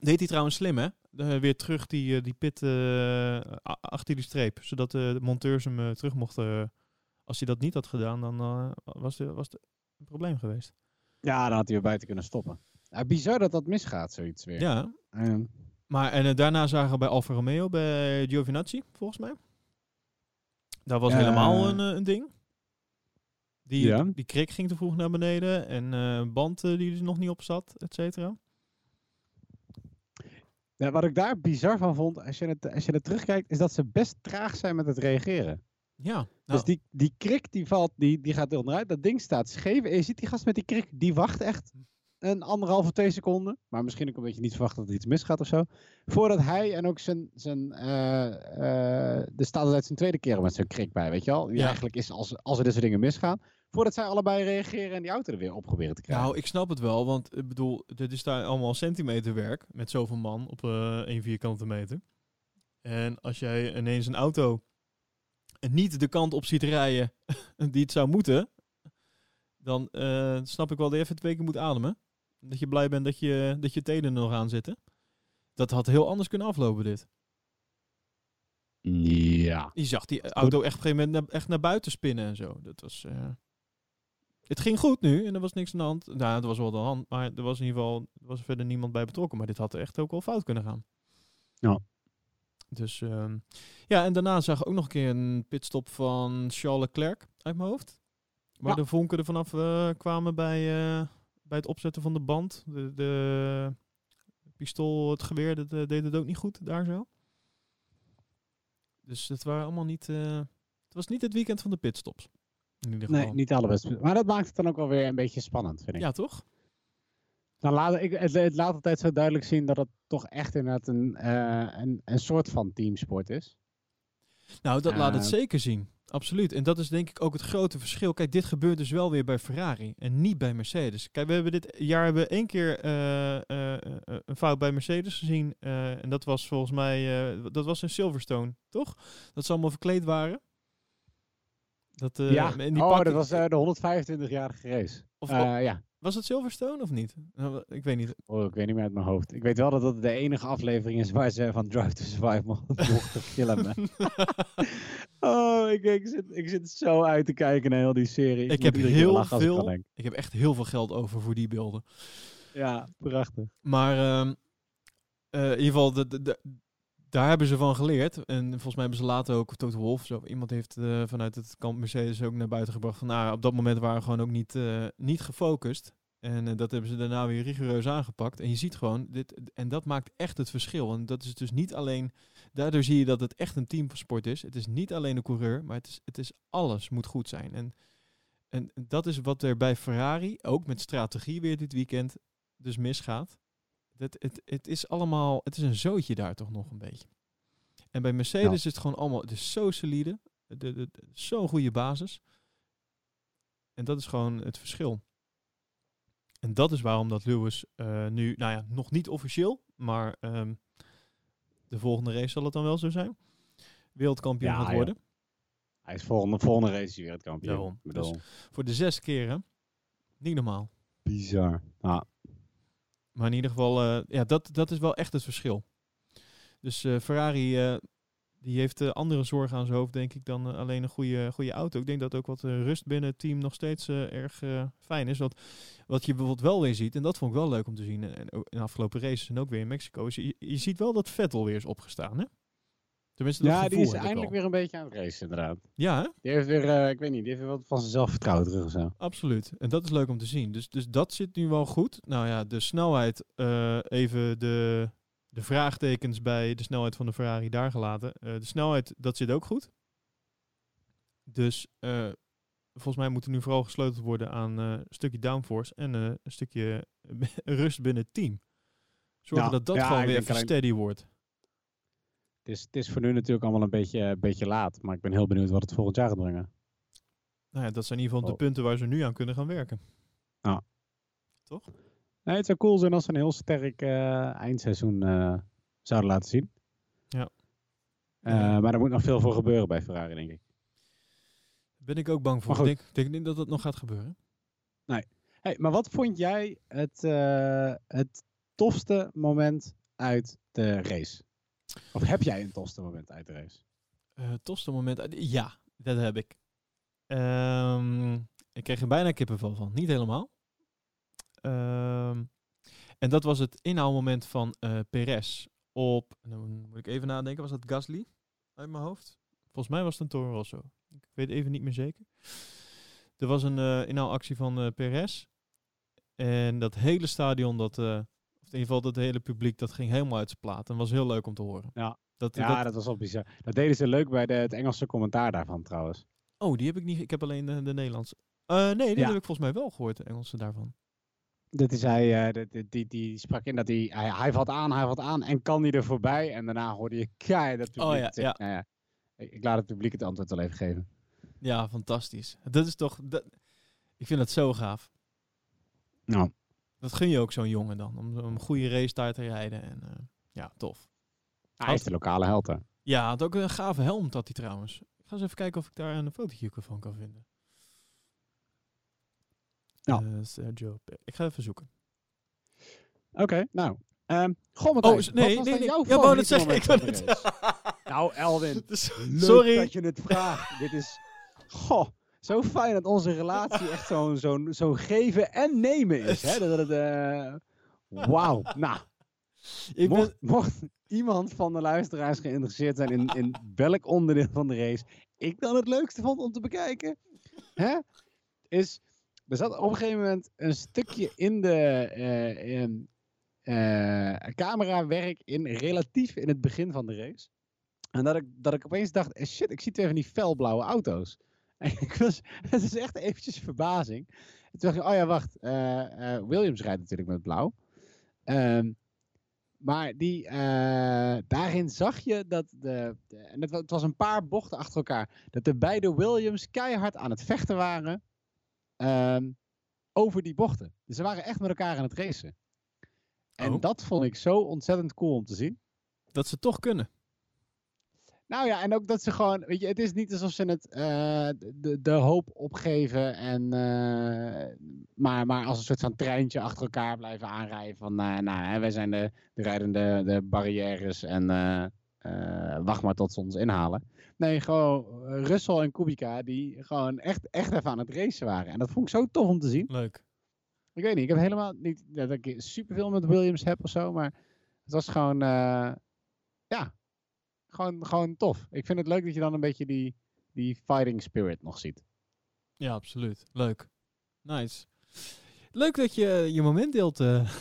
Deed hij trouwens slim, hè? Eh, weer terug die, eh, die pit eh, achter die streep. Zodat de monteurs hem terug mochten. als hij dat niet had gedaan, dan was, er, was een probleem geweest.
Ja, dan had hij weer buiten kunnen stoppen. Ja, bizar dat dat misgaat, zoiets weer.
Ja, maar en daarna zagen we bij Alfa Romeo, bij Giovinazzi, volgens mij. Daar was helemaal een, een ding. Die,
Ja.
die krik ging te vroeg naar beneden. En eh band die er nog niet op zat, et cetera.
Ja, wat ik daar bizar van vond, als je, het, als je het terugkijkt, is dat ze best traag zijn met het reageren.
Ja, nou,
Dus die, die krik die valt, die, die gaat onderuit. Dat ding staat scheef. En je ziet die gast met die krik, die wacht echt een anderhalf of twee seconden. Maar misschien ook een beetje niet verwachten dat er iets misgaat of zo. Voordat hij en ook zijn, zijn eh eh er staat altijd zijn tweede keer met zijn krik bij, weet je wel. Die
Ja.
eigenlijk is als, als er dit soort dingen misgaan. Voordat zij allebei reageren en die auto er weer op proberen te krijgen.
nou, ik snap het wel, want ik bedoel, dit is daar allemaal centimeterwerk met zoveel man op eh één vierkante meter. En als jij ineens een auto niet de kant op ziet rijden die het zou moeten, dan eh, snap ik wel dat je even twee keer moet ademen. Dat je blij bent dat je, dat je tenen nog aan zitten. Dat had heel anders kunnen aflopen, dit.
Ja.
Je zag die auto echt op een gegeven moment naar, echt naar buiten spinnen en zo. Dat was... eh, Het ging goed nu en er was niks aan de hand. Nou, er was wel de hand, maar er was in ieder geval was verder niemand bij betrokken. Maar dit had echt ook wel fout kunnen gaan.
Ja.
Dus ehm, ja, en daarna zag ik ook nog een keer een pitstop van Charles Leclerc uit mijn hoofd. Waar
Ja.
de vonken er vanaf eh, kwamen bij, eh, bij het opzetten van de band. De, de pistool, het geweer, dat eh, deed het ook niet goed daar zo. Dus het waren allemaal niet. eh, het was niet het weekend van de pitstops. In ieder geval.
Nee, niet alle. Maar dat maakt het dan ook wel weer een beetje spannend, vind ik.
Ja, toch?
Dan laat, ik, het, het laat altijd zo duidelijk zien dat het toch echt inderdaad een, eh, een, een soort van teamsport is.
Nou, dat laat het
Eh,
zeker zien. Absoluut. En dat is denk ik ook het grote verschil. Kijk, dit gebeurt dus wel weer bij Ferrari en niet bij Mercedes. Kijk, we hebben dit jaar hebben we één keer eh, een fout bij Mercedes gezien. en dat was volgens mij, dat was in Silverstone, toch? Dat ze allemaal verkleed waren. Dat, eh,
ja,
in die
oh, dat was eh, de 125-jarige race.
Of,
Eh, ja,
Was het Silverstone of niet? Nou, ik weet niet.
oh, ik weet niet meer uit mijn hoofd. Ik weet wel dat dat de enige aflevering is waar ze van Drive to Survive mo- mochten filmen. oh, ik, ik, zit, ik zit zo uit te kijken naar heel die serie.
Ik
moet
heb heel
ik
veel-
denk.
ik heb echt heel veel geld over voor die beelden.
Ja, prachtig.
Maar ehm, eh, in ieder geval, de, de, de- daar hebben ze van geleerd. En volgens mij hebben ze later ook Toto Wolff, zo, iemand heeft eh, vanuit het kamp Mercedes ook naar buiten gebracht. Van, nou, op dat moment waren we gewoon ook niet, eh, niet gefocust. En eh, dat hebben ze daarna weer rigoureus aangepakt. En je ziet gewoon, dit, en dat maakt echt het verschil. En dat is dus niet alleen, daardoor zie je dat het echt een teamsport is. Het is niet alleen de coureur, maar het is, het is alles moet goed zijn. En, en dat is wat er bij Ferrari, ook met strategie weer dit weekend, dus misgaat. Het, het, het is allemaal, het is een zootje daar toch nog een beetje. En bij Mercedes
Ja.
is het gewoon allemaal, het is zo solide, de, de, de- zo'n goede basis. En dat is gewoon het verschil. En dat is waarom dat Lewis eh, nu, nou ja, nog niet officieel, maar ehm, de volgende race zal het dan wel zo zijn. Wereldkampioen
Ja,
gaat worden.
Hij is volgende, volgende race weer het kampioen.
Daarom.
Ik bedoel,
Voor de zes keren. Niet normaal.
bizar. Ah,
Maar in ieder geval, eh, ja, dat, dat is wel echt het verschil. Dus eh, Ferrari, eh, die heeft andere zorgen aan zijn hoofd, denk ik, dan alleen een goede, goede auto. Ik denk dat ook wat rust binnen het team nog steeds erg fijn is. Want wat je bijvoorbeeld wel weer ziet, en dat vond ik wel leuk om te zien, en, in de afgelopen races en ook weer in Mexico, is je, je ziet wel dat Vettel weer is opgestaan? Tenminste, dat
ja, die is eindelijk weer een beetje aan het racen, inderdaad.
Ja, hè?
Die heeft weer, eh, ik weet niet, die heeft weer wat van zijn zelfvertrouwen terug of zo.
Absoluut. En dat is leuk om te zien. Dus, dus dat zit nu wel goed. Nou ja, de snelheid, eh, even de de vraagtekens bij de snelheid van de Ferrari daar gelaten. Eh, de snelheid, dat zit ook goed. Dus volgens mij moet er nu vooral gesleuteld worden aan een stukje downforce en een stukje rust binnen het team. Zorgen
Ja,
dat dat
ja,
gewoon weer even steady wordt.
Het is, het is voor nu natuurlijk allemaal een beetje, een beetje laat. Maar ik ben heel benieuwd wat het volgend jaar gaat brengen.
Nou ja, dat zijn in ieder geval de
Oh.
punten waar ze nu aan kunnen gaan werken.
Nee, het zou cool zijn als ze een heel sterk eh, eindseizoen eh, zouden laten zien.
Ja.
Eh,
Ja.
Maar er moet nog veel voor gebeuren bij Ferrari, denk ik.
Ben ik ook bang voor. Ik denk, denk niet dat dat nog gaat gebeuren.
Hey, maar wat vond jij het, eh, het tofste moment uit de race? Of heb jij een tofste moment uit de race?
Tofste moment. Ja, dat heb ik. Ehm, ik kreeg er bijna kippenvel van. Niet helemaal. Ehm, en dat was het inhaalmoment van eh Perez op, dan moet ik even nadenken, was dat Gasly uit mijn hoofd? Volgens mij was het een Toro Rosso. Ik weet even niet meer zeker. Er was een eh inhaalactie van eh Perez. En dat hele stadion, dat, in ieder geval dat hele publiek, dat ging helemaal uit zijn plaat. En was heel leuk om te horen.
Ja.
Dat,
Ja,
dat-
dat, was wel bizar. Dat deden ze leuk bij de, het Engelse commentaar daarvan trouwens.
Oh, die heb ik niet. Ik heb alleen de, de Nederlandse. Eh, nee, die
Ja.
heb ik volgens mij wel gehoord, de Engelse daarvan.
Dat is hij, eh, de- die, die sprak in dat hij, hij, hij valt aan, hij valt aan en kan hij er voorbij. En daarna hoorde je keihard dat publiek
Oh ja.
Nou ja, ik, ik laat het publiek het antwoord wel even geven.
Ja, fantastisch. Dat is toch. Dat, ik vind dat zo gaaf.
Nou,
Dat gun je ook zo'n jongen dan. Om, een goede race daar te rijden. En eh, ja, tof.
hij is de lokale held hè.
Ja, had ook een gave helm had hij trouwens. Ik ga eens even kijken of ik daar een fotootje van kan vinden.
Ja.
Sergio Pe- Ik ga even zoeken.
Oké, nou. ehm goh, Matthijs,
Oh, nee,
wat was
nee, nee.
jouw
Ja, zeggen. Ik
race? Nou, Elwin,
Dus- Sorry.
dat je het vraagt. Dit is, goh, zo fijn dat onze relatie echt zo'n zo'n zo'n geven en nemen is. Hè? Dat het, eh, Wauw. Nou,
Ik ben,
mocht, iemand van de luisteraars geïnteresseerd zijn in, in welk onderdeel van de race ik dan het leukste vond om te bekijken, hè, is, er zat op een gegeven moment een stukje in de eh, in, eh, camerawerk in, relatief in het begin van de race. En dat ik, dat ik opeens dacht, eh, shit, ik zie twee van die felblauwe auto's. En ik was, het is echt eventjes verbazing. En toen dacht ik, oh ja, wacht, eh, eh, Williams rijdt natuurlijk met blauw. Ehm, maar die, eh, daarin zag je dat de, de- en het was een paar bochten achter elkaar, dat de beide Williams keihard aan het vechten waren ehm, over die bochten. Dus ze waren echt met elkaar aan het racen. En
Oh.
dat vond ik zo ontzettend cool om te zien.
dat ze toch kunnen.
Nou ja, en ook dat ze gewoon, weet je, het is niet alsof ze het eh, de, de hoop opgeven en eh, maar, maar als een soort van treintje achter elkaar blijven aanrijden van, eh, nou, hè, wij zijn de, de rijdende de barrières en wacht maar tot ze ons inhalen. Nee, gewoon Russell en Kubica die gewoon echt, echt even aan het racen waren. En dat vond ik zo tof om te zien.
Leuk.
Ik weet niet, ik heb helemaal niet dat ik superveel met Williams heb of zo, maar het was gewoon, ja, gewoon, gewoon tof. Ik vind het leuk dat je dan een beetje die, die fighting spirit nog ziet.
Ja, absoluut. Leuk. Nice. Leuk dat je je moment deelt. eh.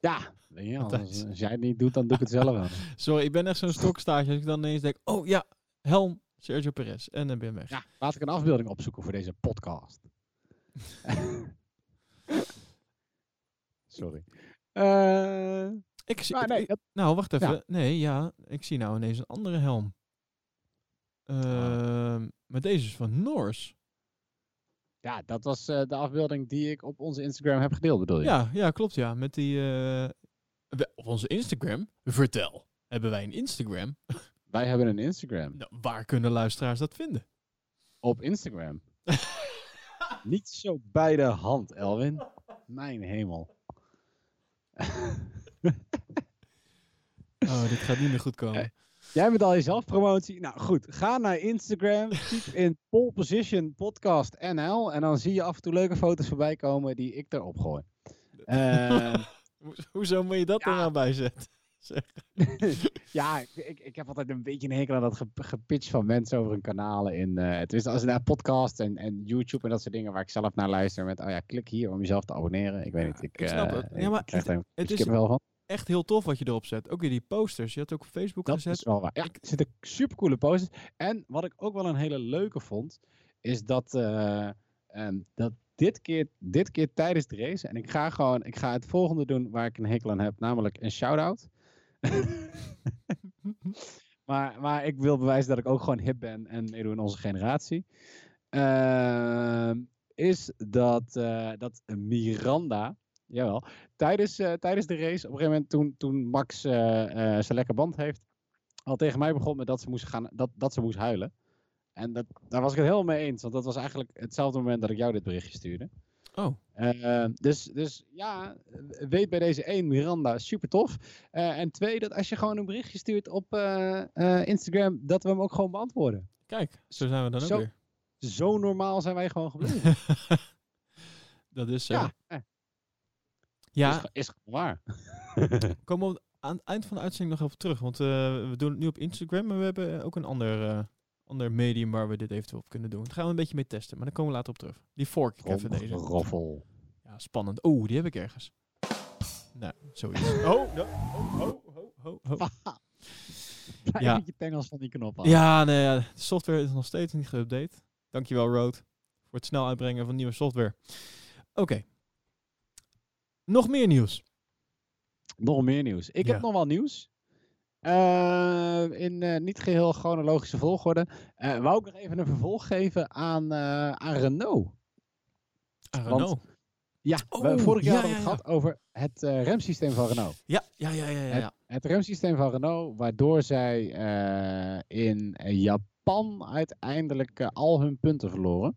Ja, als, jij het niet doet, dan doe ik het zelf wel.
Sorry, ik ben echt zo'n stokstaartje. Als ik dan ineens denk, oh ja, helm, Sergio Perez. En dan ben weg.
Ja, laat ik een afbeelding opzoeken voor deze podcast. Sorry. Eh,
Ik, zie-
nee,
nou, wacht even.
Ja.
Nee, ja, ik zie nou ineens een andere helm. Ehm, maar deze is van Norse.
ja, dat was eh, de afbeelding die ik op onze Instagram heb gedeeld, bedoel je?
Ja, ja, klopt ja. Met die, eh, we- op onze Instagram. Vertel. Hebben wij een Instagram?
Wij hebben een Instagram.
Nou, waar kunnen luisteraars dat vinden?
Op Instagram. Niet zo bij de hand, Elwin. Mijn hemel.
Oh, dit gaat niet meer goed komen.
Jij bent al je zelfpromotie. Nou goed, ga naar Instagram, typ in Pole Position Podcast NL en dan zie je af en toe leuke foto's voorbij komen die ik erop gooi. Eh,
Ho- Hoezo moet je dat er
ja.
nou bij zetten?
ja, ik, ik, ik heb altijd een beetje een hekel aan dat ge, gepitch van mensen over hun kanalen in. eh het is als naar podcast en, en YouTube en dat soort dingen waar ik zelf naar luister met, oh ja, klik hier om jezelf te abonneren. Ik weet niet, ik,
ik snap
eh,
het. Ja, maar
ik
het-
er
het
een
is-
wel van.
Echt heel tof wat je erop zet. Ook weer die posters. Je had ook op Facebook
Dat
gezet.
is wel waar. Ja, er zitten supercoole posters. En wat ik ook wel een hele leuke vond, is dat, eh, ehm, dat dit, keer, dit keer tijdens de race, en ik ga gewoon, ik ga het volgende doen waar ik een hekel aan heb, namelijk een shout-out. maar, maar ik wil bewijzen dat ik ook gewoon hip ben en meedoe in onze generatie. Ehm, is dat, eh, dat Miranda, jawel, tijdens, eh, tijdens de race, op een gegeven moment toen, toen Max eh, eh, zijn lekker band heeft, al tegen mij begon met dat ze moest, gaan, dat, dat ze moest huilen. En dat, daar was ik het helemaal mee eens, want dat was eigenlijk hetzelfde moment dat ik jou dit berichtje stuurde.
Oh,
dus, dus ja, weet bij deze één, Miranda, super tof. En twee, dat als je gewoon een berichtje stuurt op Instagram, dat we hem ook gewoon beantwoorden.
kijk. Zo zijn we dan ook weer.
Zo normaal zijn wij gewoon gebleven.
dat is zo.
ja,
Ja,
is, is waar.
komen we aan het eind van de uitzending nog even terug. Want eh, we doen het nu op Instagram, maar we hebben ook een ander, eh, ander medium waar we dit eventueel op kunnen doen. Daar gaan we een beetje mee testen, maar daar komen we later op terug. Die fork ik even deze.
Roffel.
Ja, spannend. Oeh, die heb ik ergens. Nou, zoiets. Oh, no. oh, oh, oh, oh, oh.
Blijf
Ja.
met je tengels van die knop af.
Ja, nee, ja, de software is nog steeds niet geüpdate. Dankjewel, Road, voor het snel uitbrengen van nieuwe software. Oké. Nog meer nieuws.
Nog meer nieuws. Ik
Ja.
heb nog wel nieuws. Eh, in eh, niet geheel chronologische volgorde. Eh wou ik nog even een vervolg geven aan, aan Renault. Want-
Renault.
Ja, we,
Oh,
vorig jaar
ja,
hadden we het
ja.
gehad over het remsysteem van Renault.
Ja, ja, ja, ja, ja. ja.
Het remsysteem van Renault, waardoor zij in Japan uiteindelijk al hun punten verloren.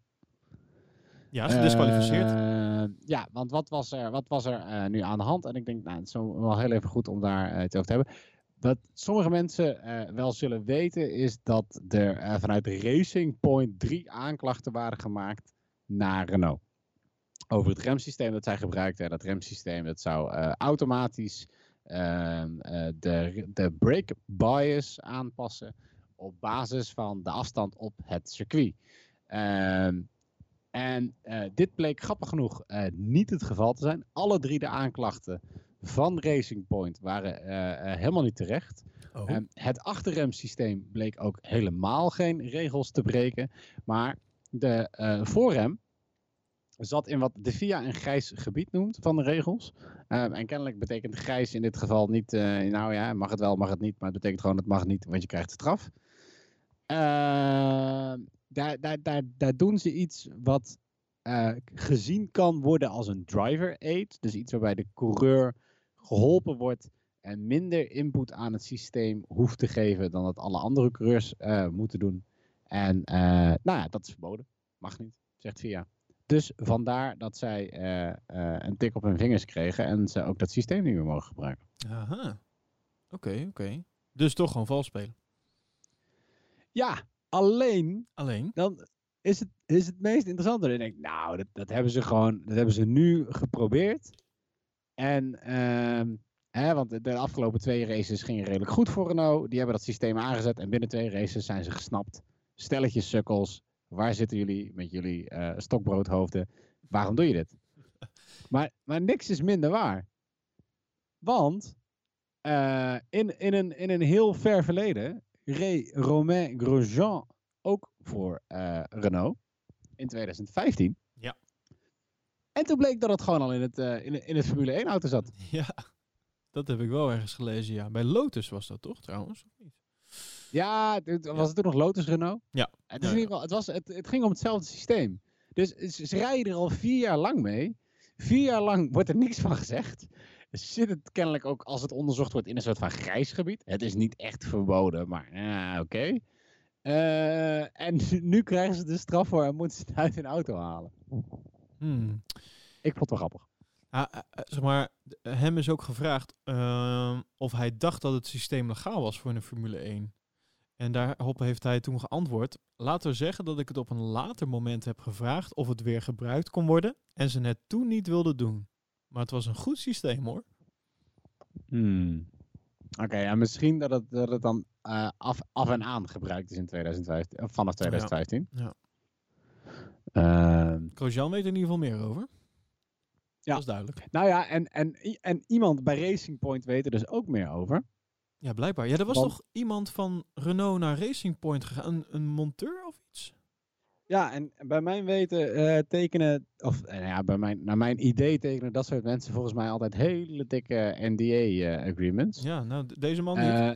Ja, is gedisqualificeerd.
Eh, ja, want wat was er, wat was er eh, nu aan de hand? En ik denk, nou, het is wel heel even goed om daar eh, het over te hebben. Wat sommige mensen wel zullen weten, is dat er vanuit Racing Point drie aanklachten waren gemaakt naar Renault. Over het remsysteem dat zij gebruikten. Dat remsysteem dat zou automatisch ehm, eh, de, de brake bias aanpassen op basis van de afstand op het circuit. Ehm, en eh, dit bleek grappig genoeg eh, niet het geval te zijn. Alle drie de aanklachten van Racing Point waren eh, helemaal niet terecht.
Oh.
Ehm, het achterremsysteem bleek ook helemaal geen regels te breken. Maar de voorrem zat in wat de FIA een grijs gebied noemt van de regels. Ehm, en kennelijk betekent grijs in dit geval niet, nou ja, mag het wel, mag het niet. Maar het betekent gewoon het mag niet, want je krijgt straf. Ehm, daar, daar, daar, daar doen ze iets wat eh, gezien kan worden als een driver aid. Dus iets waarbij de coureur geholpen wordt en minder input aan het systeem hoeft te geven dan dat alle andere coureurs eh, moeten doen. En eh, nou ja, dat is verboden. Mag niet, zegt VIA. Dus vandaar dat zij een tik op hun vingers kregen en ze ook dat systeem niet meer mogen gebruiken.
Aha. Oké, oké. Dus toch gewoon vals spelen.
Ja, alleen
Alleen.
dan is het, is het meest interessante. Dan denk ik, nou, dat, dat hebben ze gewoon, dat hebben ze nu geprobeerd. En, ehm, hè, want de, afgelopen twee races gingen redelijk goed voor Renault. Die hebben dat systeem aangezet en binnen twee races zijn ze gesnapt. Stelletjes sukkels, waar zitten jullie met jullie eh, stokbroodhoofden? Waarom doe je dit? Maar, maar niks is minder waar. Want eh, in, in, een, in een heel ver verleden reed Romain Grosjean ook voor eh, Renault in 2015.
Ja.
En toen bleek dat het gewoon al in het, eh, in, in het Formule 1 auto zat.
Ja, dat heb ik wel ergens gelezen, ja. Bij Lotus was dat toch, trouwens? Of niet?
Ja, dit- was het toen nog Lotus Renault?
Ja.
Het, is in ieder geval, het, was, het, het ging om hetzelfde systeem. Dus ze, ze rijden er al vier jaar lang mee. Vier jaar lang wordt er niks van gezegd. Zit het kennelijk ook, als het onderzocht wordt, in een soort van grijs gebied. Het is niet echt verboden, maar ja, oké. Eh, en nu krijgen ze de straf voor en moeten ze het uit hun auto halen.
Hmm.
Ik vond het wel grappig.
Ah, eh, eh, zeg maar, hem is ook gevraagd ehm, of hij dacht dat het systeem legaal was voor een Formule 1. En daarop heeft hij toen geantwoord. Laten we zeggen dat ik het op een later moment heb gevraagd of het weer gebruikt kon worden. En ze het toen niet wilden doen. Maar het was een goed systeem hoor.
Hmm. Oké, ja, misschien dat het, dat het dan eh, af, af en aan gebruikt is in 2015, of vanaf 2015.
Ja.
Ehm,
weet er in ieder geval meer over.
Ja.
Dat is duidelijk.
Nou ja, en, en, en iemand bij Racing Point weet er dus ook meer over.
Ja, blijkbaar. Ja, er was
Want-
toch iemand van Renault naar Racing Point gegaan? Een, een monteur of?
Ja, en bij mijn weten eh, tekenen, of eh, ja, bij mijn, naar mijn idee tekenen dat soort mensen volgens mij altijd hele dikke NDA-agreements.
Ja, nou, deze man niet.
Eh,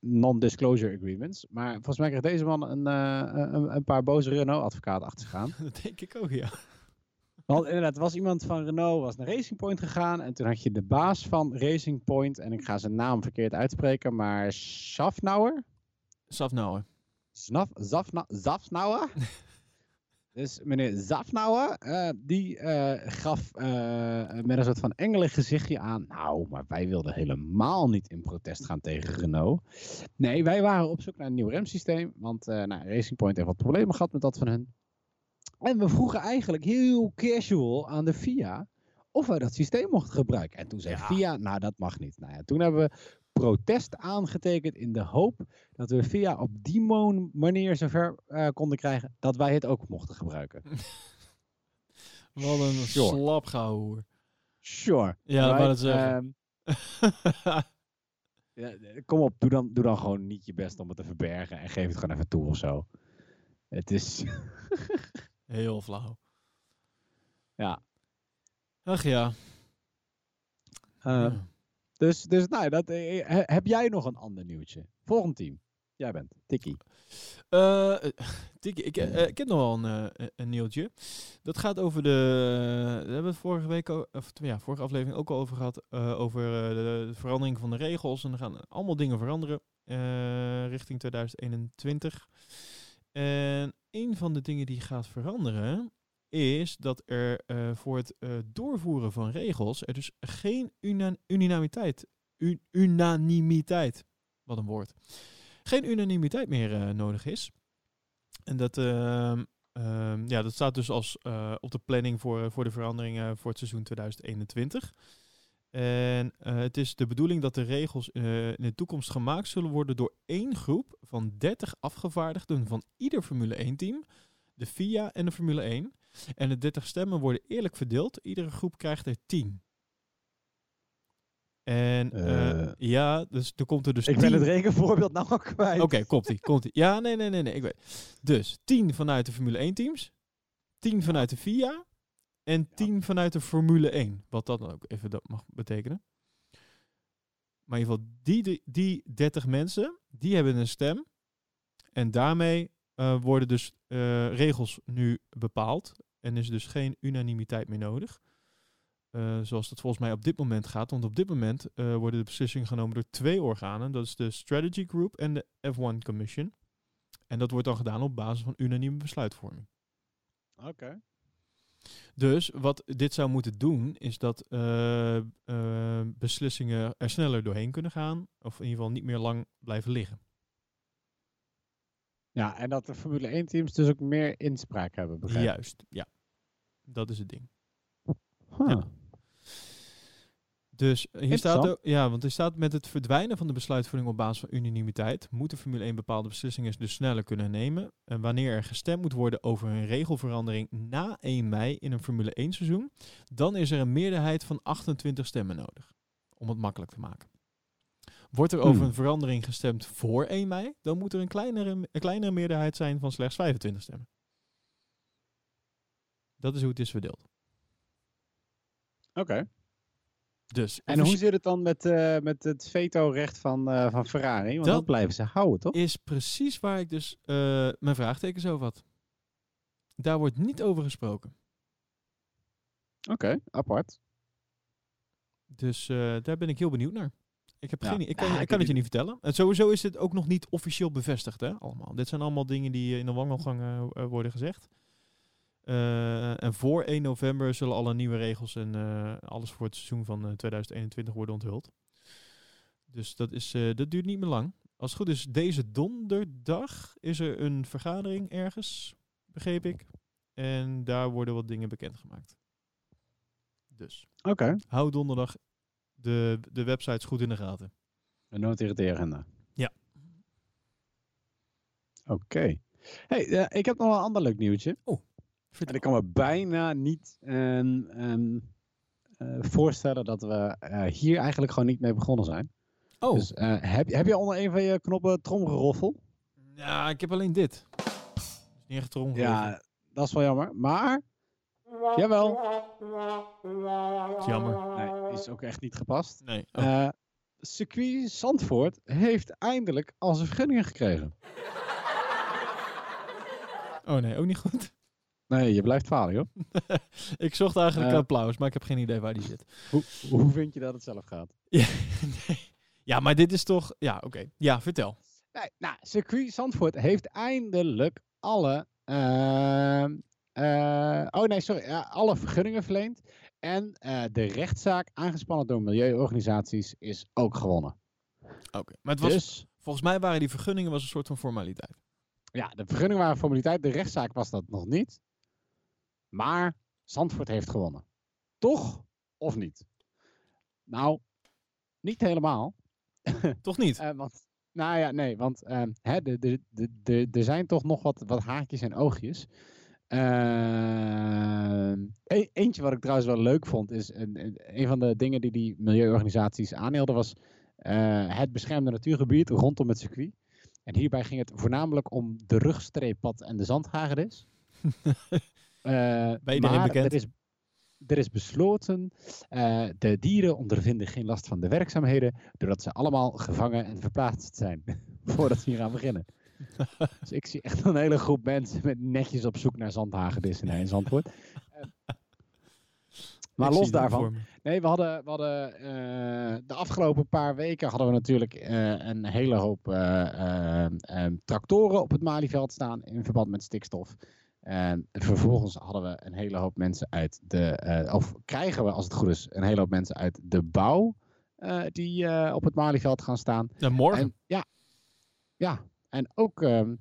Non-disclosure agreements. Maar volgens mij kreeg deze man een, eh, een, een paar boze Renault-advocaten achter zich aan.
dat denk ik ook, ja.
Want inderdaad, er was iemand van Renault was naar Racing Point gegaan. En toen had je de baas van Racing Point. En ik ga zijn naam verkeerd uitspreken, maar Schaffnauer?
Safnauer.
Snaf, Zafna, Zafnauer? dus meneer Zafnauer, eh, die eh, gaf eh, met een soort van engelen gezichtje aan. Nou, maar wij wilden helemaal niet in protest gaan tegen Renault. Nee, wij waren op zoek naar een nieuw remsysteem. Want nou, Racing Point heeft wat problemen gehad met dat van hun. En we vroegen eigenlijk heel casual aan de FIA of wij dat systeem mochten gebruiken. En toen zei
Ja.
FIA, nou dat mag niet. Nou ja, toen hebben we protest aangetekend in de hoop dat we via op die manier zover eh, konden krijgen dat wij het ook mochten gebruiken.
Wat een
Sure. Sure.
Ja, dat
Right,
zeggen.
ehm, ja, eh, kom op, doe dan, doe dan gewoon niet je best om het te verbergen en geef het gewoon even toe of zo. Het is,
Heel flauw.
ja.
Ach ja.
Eh,
Ja.
Dus, dus nou, dat, eh, he- heb jij nog een ander nieuwtje? Volgend team. Jij bent, Tikkie.
Eh, eh, Tikkie, ik, eh, heb nog wel een, eh, een nieuwtje. Dat gaat over de. Daar hebben we het vorige week, of ja, vorige aflevering ook al over gehad. eh, over eh, de, de verandering van de regels. En er gaan allemaal dingen veranderen eh, richting 2021. En een van de dingen die gaat veranderen. Is dat er eh, voor het eh, doorvoeren van regels. er dus geen una- unanimiteit. unanimiteit. Wat een woord geen unanimiteit meer eh, nodig is. En dat, ehm, ehm, ja, dat staat dus als op de planning voor, voor de veranderingen voor het seizoen 2021. En het is de bedoeling dat de regels in de toekomst gemaakt zullen worden door één groep van 30 afgevaardigden van ieder Formule 1-team, de FIA en de Formule 1. En de 30 stemmen worden eerlijk verdeeld. Iedere groep krijgt er 10. En Eh. ja, dus er komt er dus
Ik ben
10
het rekenvoorbeeld nou al kwijt.
Oké, komt ie, komt ie. Ja, nee, nee, nee, nee, ik weet. Dus 10 vanuit de Formule 1 teams, 10 vanuit de FIA en 10 vanuit de Formule 1. Wat dat dan ook even dat mag betekenen. Maar in ieder geval, die, die, die 30 mensen, die hebben een stem. En daarmee eh, worden dus eh, regels nu bepaald. En is dus geen unanimiteit meer nodig. Eh, zoals dat volgens mij op dit moment gaat. Want op dit moment eh, worden de beslissingen genomen door twee organen. Dat is de Strategy Group en de F1 Commission. En dat wordt dan gedaan op basis van unanieme besluitvorming.
Oké.
Dus wat dit zou moeten doen, is dat eh, beslissingen er sneller doorheen kunnen gaan. Of in ieder geval niet meer lang blijven liggen.
Ja, en dat de Formule 1 teams dus ook meer inspraak hebben, begrijp ik.
Juist, ja. Dat is het ding.
Huh.
Ja. Dus hier staat ook, ja, want er staat met het verdwijnen van de besluitvorming op basis van unanimiteit, moet de Formule 1 bepaalde beslissingen dus sneller kunnen nemen. En wanneer er gestemd moet worden over een regelverandering na 1 mei in een Formule 1 seizoen, dan is er een meerderheid van 28 stemmen nodig. Om het makkelijk te maken. Wordt er over
Hmm.
een verandering gestemd voor 1 mei, dan moet er een kleinere, een kleinere meerderheid zijn van slechts 25 stemmen. Dat is hoe het is verdeeld.
Oké.
Dus
En hoe zit het dan met, eh, met het veto-recht van, eh, van Ferrari? Want dat,
Dat-
blijven ze houden, toch?
is precies waar ik dus eh, mijn vraagtekens over had. Daar wordt niet over gesproken.
Oké, apart.
Dus daar ben ik heel benieuwd naar. Ik, heb
Ja.
geen, ik kan,
Ja,
ik kan het je niet vertellen. En sowieso is dit ook nog niet officieel bevestigd, hè? Allemaal. Dit zijn allemaal dingen die in de wandelgang eh, worden gezegd. Eh, en voor 1 november zullen alle nieuwe regels en eh, alles voor het seizoen van eh, 2021 worden onthuld. Dus dat, is, eh, dat duurt niet meer lang. Als het goed is, deze donderdag is er een vergadering ergens, begreep ik. En daar worden wat dingen bekendgemaakt. Dus
Oké.
hou donderdag de, de websites goed in de gaten.
Het in de agenda.
Ja.
Oké. Hey, eh, ik heb nog een ander leuk nieuwtje. En ik kan me bijna niet ehm, ehm, eh, voorstellen dat we eh, hier eigenlijk gewoon niet mee begonnen zijn.
Oh,
Dus eh, heb, heb je onder een van je knoppen tromgeroffel?
ja, ik heb alleen dit. is niet echt
Ja, dat is wel jammer. Maar, jawel.
is jammer.
Nee, is ook echt niet gepast.
Nee. Oh.
Eh circuit Zandvoort heeft eindelijk al zijn vergunningen gekregen.
oh nee, ook niet goed.
Nee, je blijft falen, joh.
ik zocht eigenlijk
Eh.
applaus, maar ik heb geen idee waar die zit.
Hoe, hoe vind je dat het zelf gaat?
Ja, nee. ja maar dit is toch... Ja, oké. Ja, vertel.
Nee, nou, circuit Zandvoort heeft eindelijk alle... ehm, eh, oh nee, sorry. alle vergunningen verleend. En eh, de rechtszaak, aangespannen door milieuorganisaties, is ook gewonnen.
Oké. Maar het was,
Dus,
volgens mij waren die vergunningen was een soort van formaliteit.
ja, de vergunningen waren een formaliteit. De rechtszaak was dat nog niet. Maar Zandvoort heeft gewonnen. Toch of niet? Nou, niet helemaal.
Toch niet?
Eh, want, nou ja, nee, want ehm, hè, de- de- de- de- er zijn toch nog wat, wat haakjes en oogjes. Ehm, e- eentje wat ik trouwens wel leuk vond, is een, een, een van de dingen die die milieuorganisaties aanhielden, was eh, het beschermde natuurgebied rondom het circuit. En hierbij ging het voornamelijk om de rugstreeppad en de zandhagedis. Eh,
Bij iedereen
maar
bekend.
Er is, er is besloten, eh, de dieren ondervinden geen last van de werkzaamheden, doordat ze allemaal gevangen en verplaatst zijn, voordat we hier aan beginnen. dus ik zie echt een hele groep mensen met netjes op zoek naar zandhagedissen in Zandvoort. Eh, maar
Ik zie
los daarvan. Nee, we hadden, we hadden de afgelopen paar weken hadden we natuurlijk een hele hoop tractoren op het Malieveld staan in verband met stikstof. En vervolgens hadden we een hele hoop mensen uit de, eh, of krijgen we als het goed is, een hele hoop mensen uit de bouw eh, die eh, op het Malieveld gaan staan.
Ja, morgen.
En, ja, ja, en ook ehm,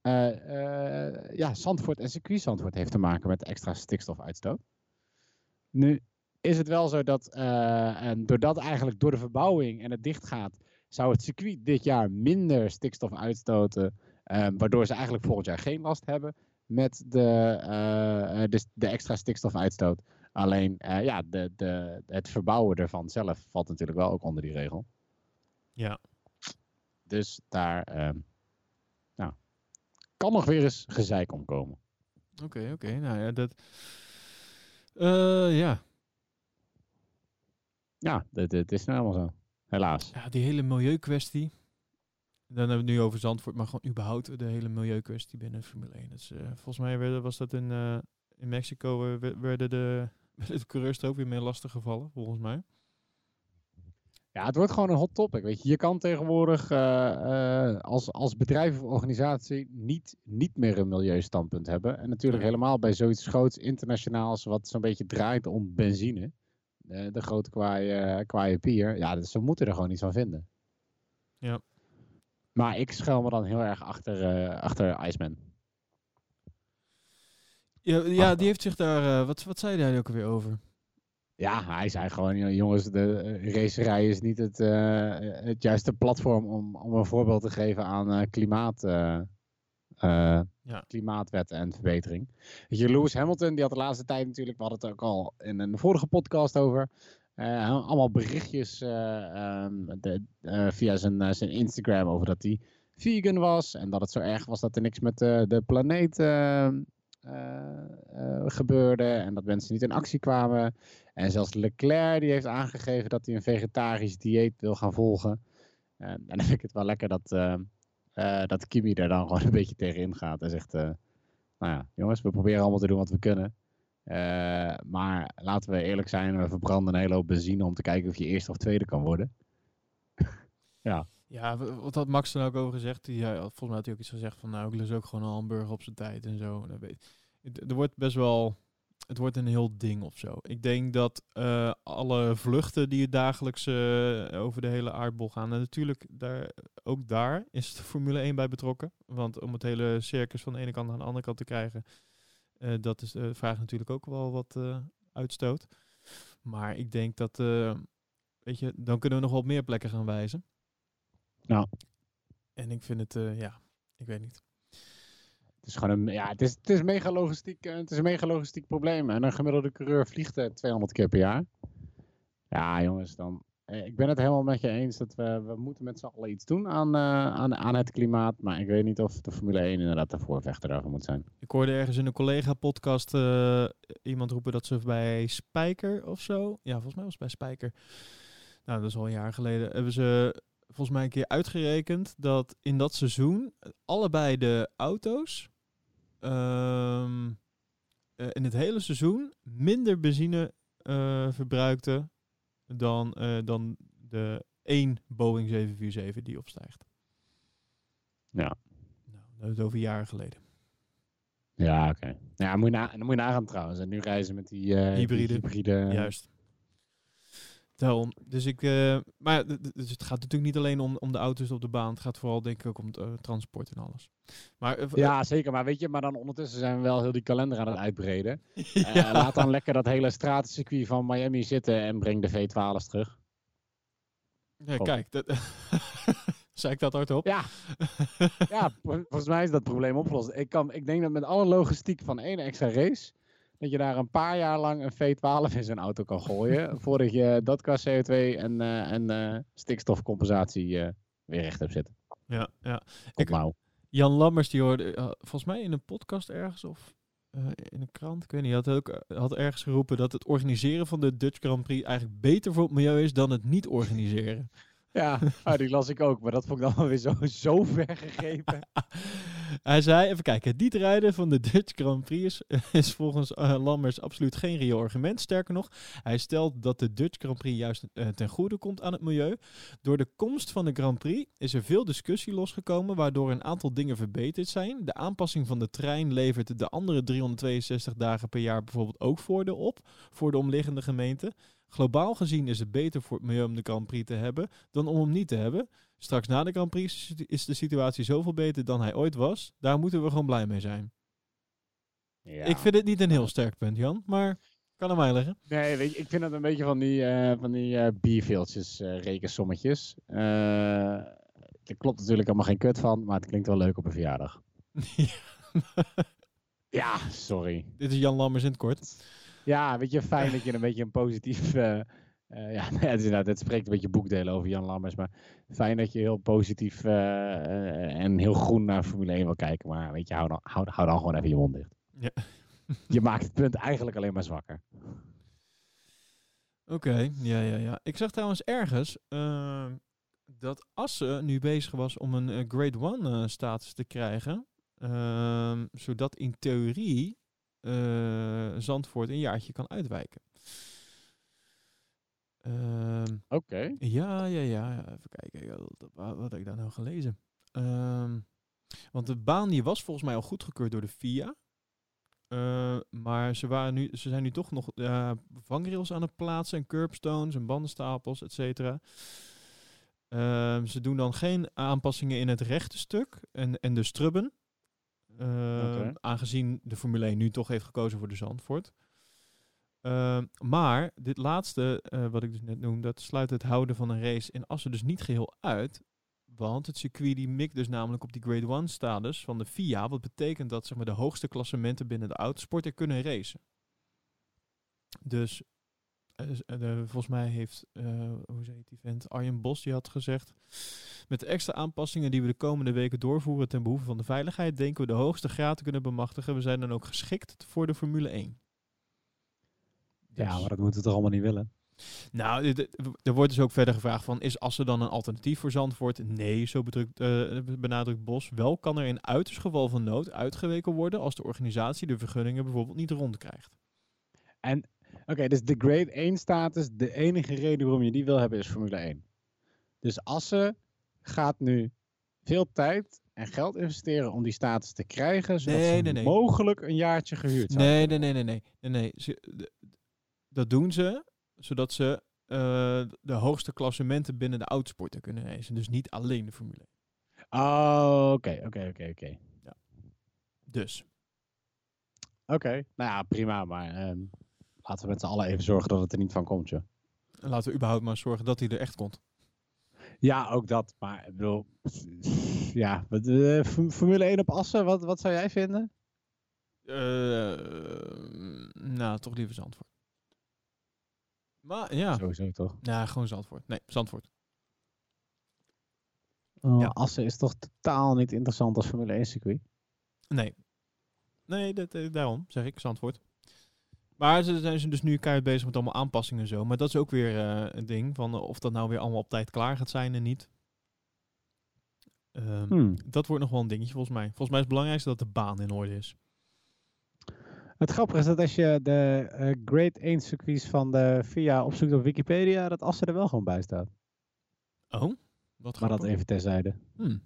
eh, eh, ja, Zandvoort en circuit Zandvoort heeft te maken met extra stikstofuitstoot. Nu is het wel zo dat, en doordat eigenlijk door de verbouwing en het dichtgaat, zou het circuit dit jaar minder stikstof uitstoten, waardoor ze eigenlijk volgend jaar geen last hebben met de, eh, eh, de, de extra stikstofuitstoot. Alleen, eh, ja, de, de, het verbouwen ervan zelf valt natuurlijk wel ook onder die regel.
Ja.
Dus daar ehm, nou, kan nog weer eens gezeik omkomen.
Oké, oké. Nou ja, dat... Ja.
Ja, het, het is nou helemaal zo. Helaas.
ja, die hele milieukwestie. Dan hebben we het nu over Zandvoort, maar gewoon überhaupt de hele milieukwestie binnen Formule 1. Dat is, eh, volgens mij werden, was dat in, eh, in Mexico, eh, we- werden de, coureurs er ook weer mee lastig gevallen, volgens mij.
Ja, het wordt gewoon een hot topic. Weet je, je kan tegenwoordig als, als bedrijf of organisatie niet, niet meer een milieustandpunt hebben. En natuurlijk helemaal bij zoiets groots internationaals, wat zo'n beetje draait om benzine. De grote kwaaie, kwaaie pier. Ja, dus ze moeten er gewoon iets van vinden.
Ja.
Maar ik schuil me dan heel erg achter, eh, achter Iceman.
Ja, ja die heeft zich daar, eh, wat, wat zei hij ook alweer over?
Ja, hij zei gewoon, "Jo- jongens, de eh, racerij is niet het, het juiste platform om, om een voorbeeld te geven aan klimaat,
Ja.
klimaatwetten en verbetering. Weet je, Lewis Hamilton, die had de laatste tijd natuurlijk, we hadden het ook al in een vorige podcast over, allemaal berichtjes eh, ehm, de, eh, via zijn, eh, zijn Instagram over dat hij vegan was en dat het zo erg was dat er niks met eh, de planeet eh, eh, eh, gebeurde en dat mensen niet in actie kwamen. En zelfs Leclerc die heeft aangegeven dat hij een vegetarisch dieet wil gaan volgen. En dan vind ik het wel lekker dat, eh, eh, dat Kimi er dan gewoon een beetje tegenin gaat. En zegt, eh, nou ja, jongens, we proberen allemaal te doen wat we kunnen. Eh, maar laten we eerlijk zijn, we verbranden een hele hoop benzine om te kijken of je eerste of tweede kan worden.
Ja, w- wat had Max dan ook over gezegd? Die, ja, volgens mij had hij ook iets gezegd van, nou, ik lus ook gewoon een hamburger op zijn tijd en zo. Er wordt best wel, het wordt een heel ding of zo. Ik denk dat eh, alle vluchten die dagelijks eh, over de hele aardbol gaan, en natuurlijk daar, ook daar is de Formule 1 bij betrokken. Want om het hele circus van de ene kant naar de andere kant te krijgen, eh, dat is de vraag natuurlijk ook wel wat eh, uitstoot. Maar ik denk dat, eh, weet je, dan kunnen we nog wel op meer plekken gaan wijzen.
Nou.
En ik vind het, eh, ja, ik weet niet.
Het is gewoon een, ja, het is, het is, mega logistiek, eh, het is een mega logistiek probleem. En een gemiddelde coureur vliegt eh, 200 keer per jaar. Ja, jongens, dan. Eh, Ik ben het helemaal met je eens dat we, we moeten met z'n allen iets doen aan, eh, aan, aan het klimaat. Maar ik weet niet of de Formule 1 inderdaad de voorvechter daarvan moet zijn.
Ik hoorde ergens in een collega-podcast eh, iemand roepen dat ze bij Spijker of zo. Ja, volgens mij was het bij Spijker. Nou, dat is al een jaar geleden. Hebben ze volgens mij een keer uitgerekend dat in dat seizoen allebei de auto's ehm, eh, in het hele seizoen minder benzine verbruikten dan, eh, dan de één Boeing 747 die opstijgt.
Ja.
Nou, dat is over jaren geleden.
Ja, oké. Ja, moet je na, dan moet je nagaan trouwens. En nu reizen met die, eh, die
Hybride.
hybride.
Juist. Daarom. Dus ik, eh, maar dus het gaat natuurlijk niet alleen om, om de auto's op de baan. Het gaat vooral denk ik ook om het eh, transport en alles. Maar eh,
Ja, zeker. Maar weet je, maar dan ondertussen zijn we wel heel die kalender aan het uitbreiden.
Ja.
laat dan lekker dat hele stratencircuit van Miami zitten en breng de V12's terug.
Ja, kijk, dat, zei ik dat hardop?
Ja, ja vol- volgens mij is dat probleem opgelost. Ik, kan, ik denk dat met alle logistiek van één extra race, dat je daar een paar jaar lang een V12 in zijn auto kan gooien, voordat je dat qua CO2 en, eh, en eh, stikstofcompensatie eh, weer recht hebt zitten.
Ja, ja. Ik-. Jan Lammers, die hoorde, volgens mij in een podcast ergens of in een krant, ik weet niet, had, ook, had ergens geroepen dat het organiseren van de Dutch Grand Prix eigenlijk beter voor het milieu is dan het niet organiseren.
Ja, ah, die las ik ook, maar dat vond ik dan weer zo, zo ver gegrepen.
Hij zei, even kijken, niet rijden van de Dutch Grand Prix is, volgens eh, Lammers absoluut geen reëel argument. Sterker nog, hij stelt dat de Dutch Grand Prix juist eh, ten goede komt aan het milieu. Door de komst van de Grand Prix is er veel discussie losgekomen, waardoor een aantal dingen verbeterd zijn. De aanpassing van de trein levert de andere 362 dagen per jaar bijvoorbeeld ook voordeel op voor de omliggende gemeenten. Globaal gezien is het beter voor het milieu om de Grand Prix te hebben dan om hem niet te hebben. Straks na de Grand Prix is de situatie zoveel beter dan hij ooit was. Daar moeten we gewoon blij mee zijn.
Ja.
Ik vind het niet een heel sterk punt, Jan, maar kan aan mij liggen.
Nee, weet je, ik vind het een beetje van die, eh van die eh bierveeltjes, eh, rekensommetjes. Eh er klopt natuurlijk allemaal geen kut van, maar het klinkt wel leuk op een verjaardag. Ja, sorry.
Dit is Jan Lammers in het kort.
Ja, weet je, fijn dat je een beetje een positief... eh, ja, nou ja, het, is inderdaad, het spreekt een beetje boekdelen over Jan Lammers, maar fijn dat je heel positief eh, eh, en heel groen naar Formule 1 wil kijken. Maar weet je, hou dan, hou, hou dan gewoon even je mond dicht.
Ja.
Je maakt het punt eigenlijk alleen maar zwakker.
Oké, ja, ja, ja. Ik zag trouwens ergens eh, dat Assen nu bezig was om een Grade 1 eh, status te krijgen. Ehm, zodat in theorie Zandvoort een jaartje kan uitwijken. Ehm,
Oké.
Ja, ja, ja. Even kijken. Wat, ik daar nou gelezen? Ehm, want de baan die was volgens mij al goedgekeurd door de FIA. Eh, maar ze, waren nu, ze zijn nu toch nog ja, vangrails aan het plaatsen en curbstones en bandenstapels, et cetera. Ehm, ze doen dan geen aanpassingen in het rechte stuk en, en de strubben. Ehm. Aangezien de Formule 1 nu toch heeft gekozen voor de Zandvoort. Ehm, maar dit laatste, eh, wat ik dus net noemde, dat sluit het houden van een race in Assen dus niet geheel uit. Want het circuit die mikt dus namelijk op die Grade 1 status van de FIA. Wat betekent dat zeg maar, de hoogste klassementen binnen de autosport er kunnen racen. Dus eh, eh, volgens mij heeft, hoe die vent, Arjen Bos, die had gezegd... Met de extra aanpassingen die we de komende weken doorvoeren ten behoeve van de veiligheid... denken we de hoogste graad te kunnen bemachtigen. We zijn dan ook geschikt voor de Formule 1.
Ja,
Dus-
maar dat moeten we toch allemaal niet willen?
nou, er wordt dus ook verder gevraagd van, is Assen dan een alternatief voor Zandvoort? Nee, zo bedrukt, eh, benadrukt Bos. Wel kan er in uiterst geval van nood uitgeweken worden als de organisatie de vergunningen bijvoorbeeld niet rondkrijgt.
Oké, dus de Grade 1 status, de enige reden waarom je die wil hebben is Formule 1. Dus Assen gaat nu veel tijd en geld investeren om die status te krijgen, zodat
Nee,
ze
nee, nee.
mogelijk een jaartje gehuurd zouden
Nee, nee, nee, nee, nee. nee, dat doen ze zodat ze eh, de hoogste klassementen binnen de autosporten kunnen racen. Dus niet alleen de Formule 1.
worden. Oh, oké, oké, oké, oké.
Dus.
Oké, nou ja, prima, maar ehm, laten we met z'n allen even zorgen dat het er niet van komt, joh.
Laten we überhaupt maar zorgen dat hij er echt komt.
Ja, ook dat, maar ik bedoel, ja, wat, eh, Formule 1 op Assen, wat, wat zou jij vinden?
Eh, nou, toch liever Zandvoort. Maar ja,
Sowieso toch?
ja gewoon Zandvoort. Nee, Zandvoort.
Oh,
Ja.
Assen is toch totaal niet interessant als Formule 1 circuit?
Nee. Nee, dat, eh, daarom zeg ik Zandvoort. Maar ze zijn ze dus nu keihard bezig met allemaal aanpassingen en zo. Maar dat is ook weer eh, een ding van eh, of dat nou weer allemaal op tijd klaar gaat zijn en niet. Ehm,
Hmm.
Dat wordt nog wel een dingetje volgens mij. Volgens mij is het belangrijkste dat de baan in orde is.
Het grappige is dat als je de eh Grade 1 circuits van de VIA opzoekt op Wikipedia, dat Assen er wel gewoon bij staat.
Oh, wat
Maar dat even terzijde.
Hmm.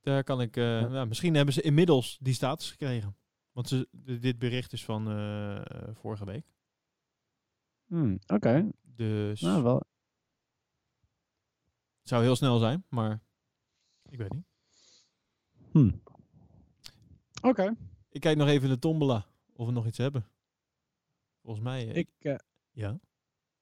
Daar kan ik... eh,
Ja.
ja, misschien hebben ze inmiddels die status gekregen. Want ze, dit bericht is van eh, vorige week.
Hmm, Oké,
Dus
nou wel.
het zou heel snel zijn, maar ik weet niet.
Hmm. Oké.
Ik kijk nog even in de tombola of we nog iets hebben. Volgens mij...
Ik eh,
Ja.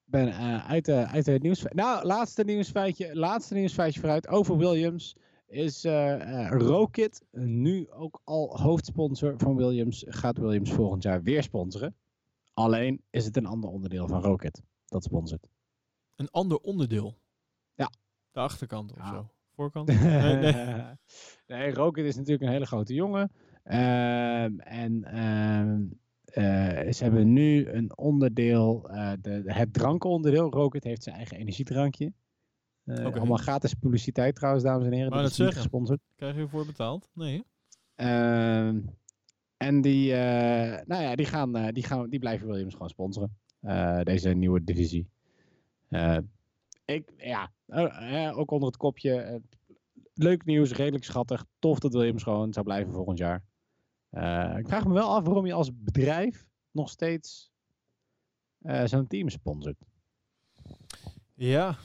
ben eh, uit, de, uit het nieuws. Nou, laatste nieuwsfeitje, laatste nieuwsfeitje vooruit over Williams. Is eh eh, Rokit nu ook al hoofdsponsor van Williams? Gaat Williams volgend jaar weer sponsoren? Alleen is het een ander onderdeel van Rokit dat sponsort.
Een ander onderdeel.
Ja.
De achterkant of
Ja.
zo. Voorkant? nee, nee.
nee, Rocket is natuurlijk een hele grote jongen. Ehm, en ehm, eh, ze hebben nu een onderdeel, eh, de, het drankenonderdeel. Rocket heeft zijn eigen energiedrankje. Eh,
Oké.
Allemaal gratis publiciteit trouwens, dames en heren.
Wou
Dat is niet gesponsord.
Krijg je ervoor betaald? Nee.
Ehm, en die, nou ja, die, gaan, die, gaan, die blijven Williams gewoon sponsoren. Deze nieuwe divisie. Ik, ja, ook onder het kopje. leuk nieuws, redelijk schattig. Tof dat Williams gewoon zou blijven volgend jaar. Eh, ik vraag me wel af waarom je als bedrijf nog steeds eh, zo'n team sponsort.
Ja.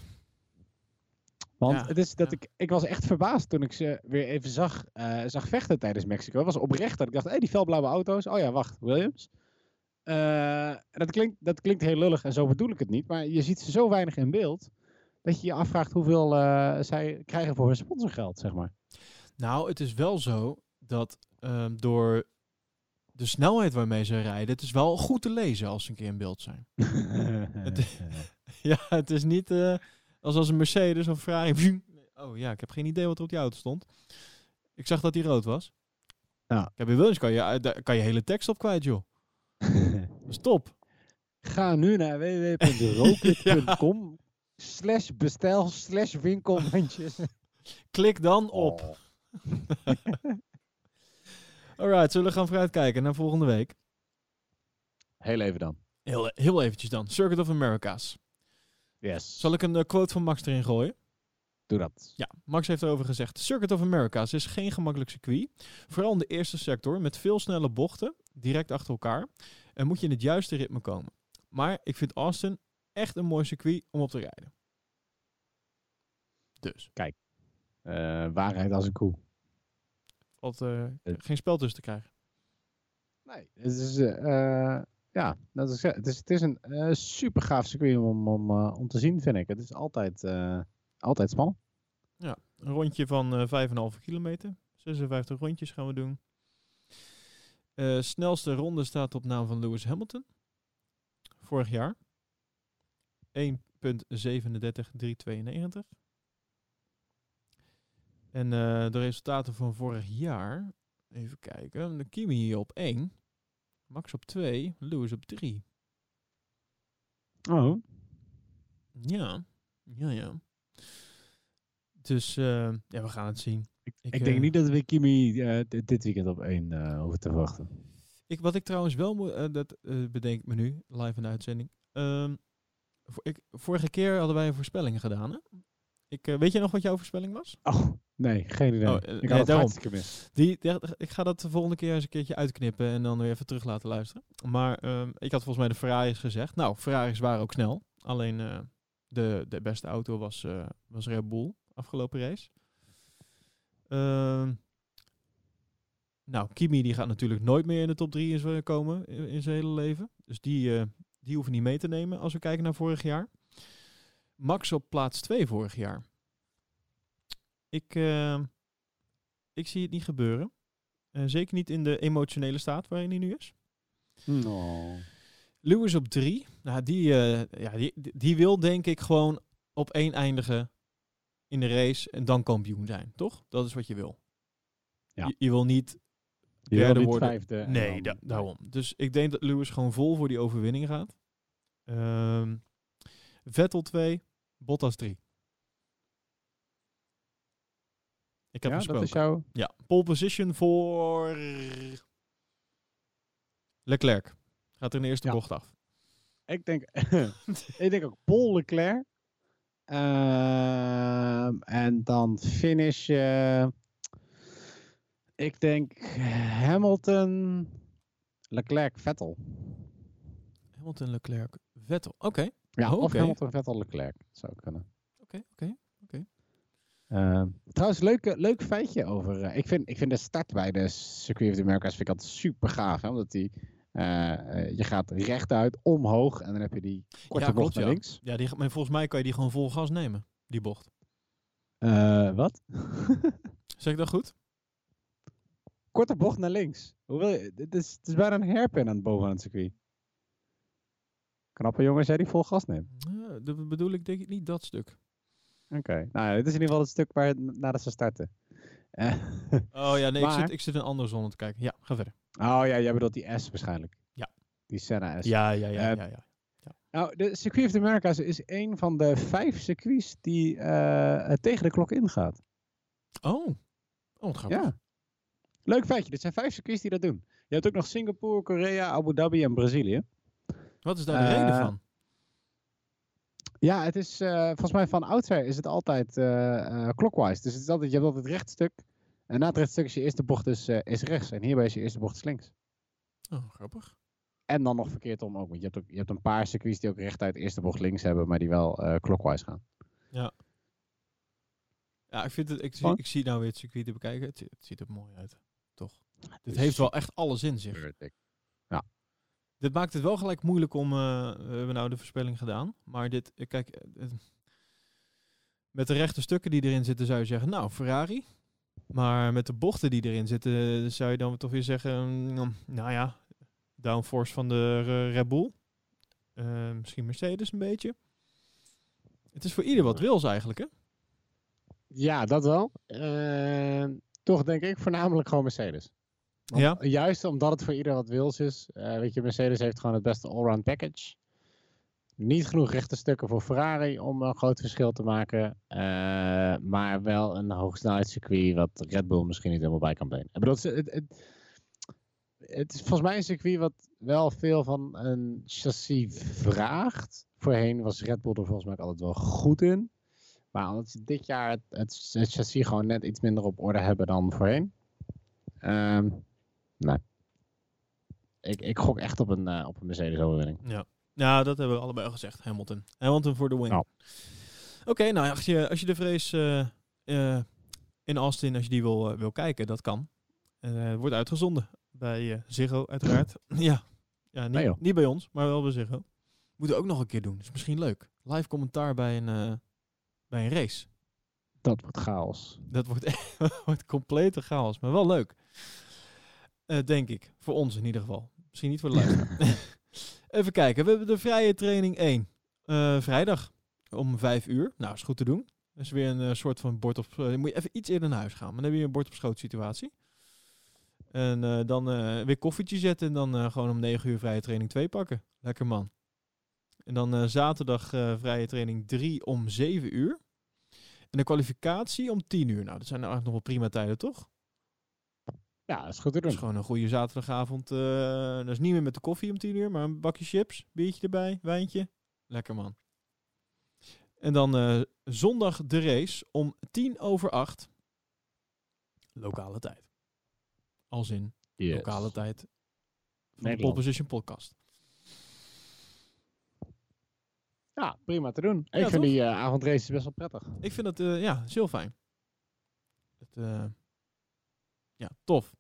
Want
Ja,
het is dat
ja.
ik, ik was echt verbaasd toen ik ze weer even zag, eh, zag vechten tijdens Mexico. Het was oprecht dat ik dacht, hé, die felblauwe auto's. Oh ja, wacht, Williams. Dat, klinkt, dat klinkt heel lullig en zo bedoel ik het niet. Maar je ziet ze zo weinig in beeld, dat je je afvraagt hoeveel zij krijgen voor hun sponsorgeld, zeg maar.
Nou, het is wel zo dat ehm, door de snelheid waarmee ze rijden, het is wel goed te lezen als ze een keer in beeld zijn. Het- ja, het is niet eh, als als een Mercedes of Ferrari. Oh ja, ik heb geen idee wat er op die auto stond. Ik zag dat die rood was.
Ja.
Ik heb bij Williams kan je, eh, daar kan je hele tekst op kwijt, joh. Stop.
Ga nu naar www.rocket.com slash bestel slash winkelmandjes.
Klik dan op.
Oh.
Alright, zullen we gaan vooruitkijken naar volgende week?
Heel even dan.
Heel, heel eventjes dan. Circuit of Americas.
Yes.
Zal ik een eh, quote van Max erin gooien?
Doe dat.
Ja, Max heeft erover gezegd. Circuit of Americas is geen gemakkelijk circuit. Vooral in de eerste sector met veel snelle bochten, direct achter elkaar. En moet je in het juiste ritme komen. Maar ik vind Austin echt een mooi circuit om op te rijden. Dus,
Eh, waarheid als een koe.
Valt eh,
Eh.
geen spel tussen te krijgen.
Nee, het is, eh, ja, dat is, het is, het is een eh, super gaaf circuit om, om, om te zien, vind ik. Het is altijd, altijd spannend.
Een rondje van eh 5,5 kilometer. 56 rondjes gaan we doen. Snelste ronde staat op naam van Lewis Hamilton. Vorig jaar. 1.37392. En eh, de resultaten van vorig jaar. Even kijken. De Kimi op 1. Max op 2. Lewis op 3.
Oh.
Ja. Ja, ja. Dus eh, ja, we gaan het zien.
Ik,
Ik,
ik denk
eh,
niet dat we Kimi dit- weekend op één eh hoeven te verwachten.
Ik, wat ik trouwens wel moet, dat bedenk ik me nu, live in de uitzending. Ehm, ik, vorige keer hadden wij een voorspelling gedaan. Hè? Ik, weet je nog wat jouw voorspelling was?
Oh, nee, geen idee.
Oh,
ik
eh,
had
nee,
het
daarom.
hartstikke mis.
Die, die- ik ga dat de volgende keer eens een keertje uitknippen en dan weer even terug laten luisteren. Maar ehm, ik had volgens mij de Ferraris gezegd. Nou, Ferraris waren ook snel. Alleen eh, de, de beste auto was, eh, was Red Bull afgelopen race. Ehm, nou, Kimi die gaat natuurlijk nooit meer in de top 3 in z- komen in, in zijn hele leven. Dus die, die hoeven niet mee te nemen als we kijken naar vorig jaar. Max op plaats 2 vorig jaar. Ik, eh, ik zie het niet gebeuren. Eh, zeker niet in de emotionele staat waarin hij nu is.
Oh.
Lewis op drie. Nou, die, eh, ja, die, die wil denk ik gewoon op één eindigen in de race en dan kampioen zijn, toch? Dat is wat je wil.
Ja.
Je, je wil niet
Die
derde
wil niet
worden.
vijfde.
Nee, da- daarom. Dus ik denk dat Lewis gewoon vol voor die overwinning gaat. Ehm, Vettel 2, Bottas 3. Ik heb
ja,
gesproken.
dat is jouw...
Ja, pole position voor Leclerc. Gaat er in de eerste
Ja.
bocht af.
Ik denk, ik denk ook Paul Leclerc. Ehm, en dan finish. eh, ik denk Hamilton, Leclerc, Vettel.
Hamilton, Leclerc, Vettel. Oké,
Ja,
Oh,
of
oké.
Hamilton, Vettel, Leclerc. Zou kunnen.
oké, oké.
Ehm, trouwens, leuk, leuk feitje over. eh, ik, vind, ik vind de start bij de Circuit of the Americas vind ik altijd super gaaf. Hè, omdat die, eh, eh, je gaat rechtuit, omhoog. En dan heb je die korte
Ja,
bocht
klopt,
naar
ja.
links.
Ja, die, maar volgens mij kan je die gewoon vol gas nemen, die bocht.
Eh, wat?
Zeg ik dat goed?
korte bocht naar links. Hoe wil je? Het is, het is bijna een hairpin aan het boven aan het circuit. Knappe jongens, jij die vol gas neemt.
Ja, dat bedoel ik denk ik niet dat stuk.
Oké. Nou, ja, dit is in ieder geval het stuk waar nadat ze starten. Eh,
Oh ja, nee, ik, zit, ik zit in een andere zone te kijken. Ja, ga verder.
oh ja, jij bedoelt die S waarschijnlijk.
Ja.
Die Senna S.
Ja, ja, ja,
Eh,
ja, ja.
Nou, de Circuit of the Americas is een van de vijf circuits die eh, tegen de klok ingaat.
Oh, oh grappig.
Ja. Leuk feitje. Dit zijn vijf circuits die dat doen. Je hebt ook nog Singapore, Korea, Abu Dhabi en Brazilië.
Wat is daar de reden van?
Ja, het is eh, volgens mij van oudsher is het altijd eh, clockwise. Dus het is altijd, je hebt altijd het rechtstuk. En na het rechtstuk is je eerste bocht dus, is rechts. En hierbij is je eerste bocht is links.
Oh, grappig.
En dan nog verkeerd om ook. Want je hebt, ook, je hebt een paar circuits die ook rechtuit eerste bocht links hebben. Maar die wel clockwise gaan.
Ja, ik, vind het, ik, zie, ik zie nou weer het circuit te bekijken. Het, het ziet er mooi uit. Toch. Dit heeft wel echt alles in zich. Dit maakt het wel gelijk moeilijk om... eh, we hebben nou de voorspelling gedaan. Maar dit, eh, kijk... eh, met de rechte stukken die erin zitten zou je zeggen... Nou, Ferrari. Maar met de bochten die erin zitten... zou je dan toch weer zeggen... mm, nou ja, downforce van de Red Bull. Misschien Mercedes een beetje. Het is voor ieder wat wils eigenlijk, hè?
Ja, dat wel. Toch denk ik voornamelijk gewoon Mercedes.
Ja.
Juist omdat het voor ieder wat wils is. Eh, weet je, Mercedes heeft gewoon het beste allround package. Niet genoeg rechte stukken voor Ferrari om een groot verschil te maken. eh, maar wel een hoogsnelheidscircuit wat Red Bull misschien niet helemaal bij kan benen. Ik bedoel, het, het, het, het is volgens mij een circuit wat wel veel van een chassis vraagt. Voorheen was Red Bull er volgens mij altijd wel goed in. Maar omdat ze dit jaar het, het, het chassis gewoon net iets minder op orde hebben dan voorheen. Ehm nee. Ik, ik gok echt op een, eh, op een Mercedes overwinning.
Ja. ja, dat hebben we allebei al gezegd. Hamilton. Hamilton voor de win.
Nou.
Oké, nou ja, als je, als je de vrees eh, eh, in Austin, als je die wil, wil kijken, dat kan. Eh, wordt uitgezonden bij Ziggo, uiteraard. ja, ja niet,
Nee,
niet bij ons, maar wel bij Ziggo. Moeten we ook nog een keer doen. is misschien leuk. Live commentaar bij een, eh, bij een race.
Dat wordt chaos.
Dat wordt, echt- wordt complete chaos, maar wel leuk. Eh, denk ik. Voor ons in ieder geval. Misschien niet voor de luisteraar. Even kijken. We hebben de vrije training 1. Eh, vrijdag om 5 uur. Nou, is goed te doen. Dat is weer een eh, soort van bord op... moet je even iets eerder naar huis gaan. Maar dan heb je een bord op schoot situatie. En dan weer koffietje zetten. En dan gewoon om 9 uur vrije training 2 pakken. Lekker man. En dan zaterdag vrije training 3 om 7 uur. En de kwalificatie om 10 uur. Nou, dat zijn nou eigenlijk nog wel prima tijden, toch?
Ja, dat is goed te
Dat is
doen.
gewoon een goede zaterdagavond. eh dat is niet meer met de koffie om 10 uur, maar een bakje chips, biertje erbij, wijntje. Lekker man. En dan eh, zondag de race om 10 over 8. Lokale tijd. Als in
Yes.
lokale tijd van de. Pole Position podcast.
Ja, prima te doen. Ik vind
toch?
die eh, avondraces best wel prettig.
Ik vind het, ja, is heel fijn. Het, ja, tof.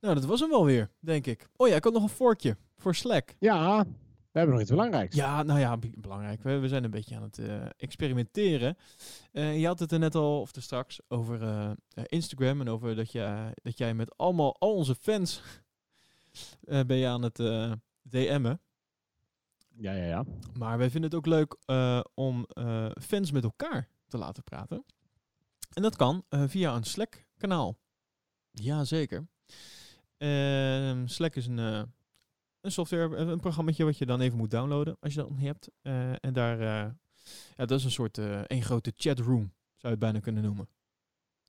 Nou, dat was hem wel weer, denk ik. Oh ja, ik had nog een vorkje voor Slack.
Ja, we hebben nog iets belangrijks.
Ja, nou ja, be- belangrijk. We, we zijn een beetje aan het eh, experimenteren. Eh, je had het er net al, of er straks, over eh, Instagram. En over dat, je, dat jij met allemaal, al onze fans ben je aan het DM'en.
Ja, ja, ja.
Maar wij vinden het ook leuk om fans met elkaar te laten praten. En dat kan via een Slack-kanaal. Jazeker. Ehm Slack is een, eh, een software, een, een programmaatje wat je dan even moet downloaden als je dat niet hebt. Eh, en daar, eh, ja, dat is een soort eh één grote chatroom, zou je het bijna kunnen noemen.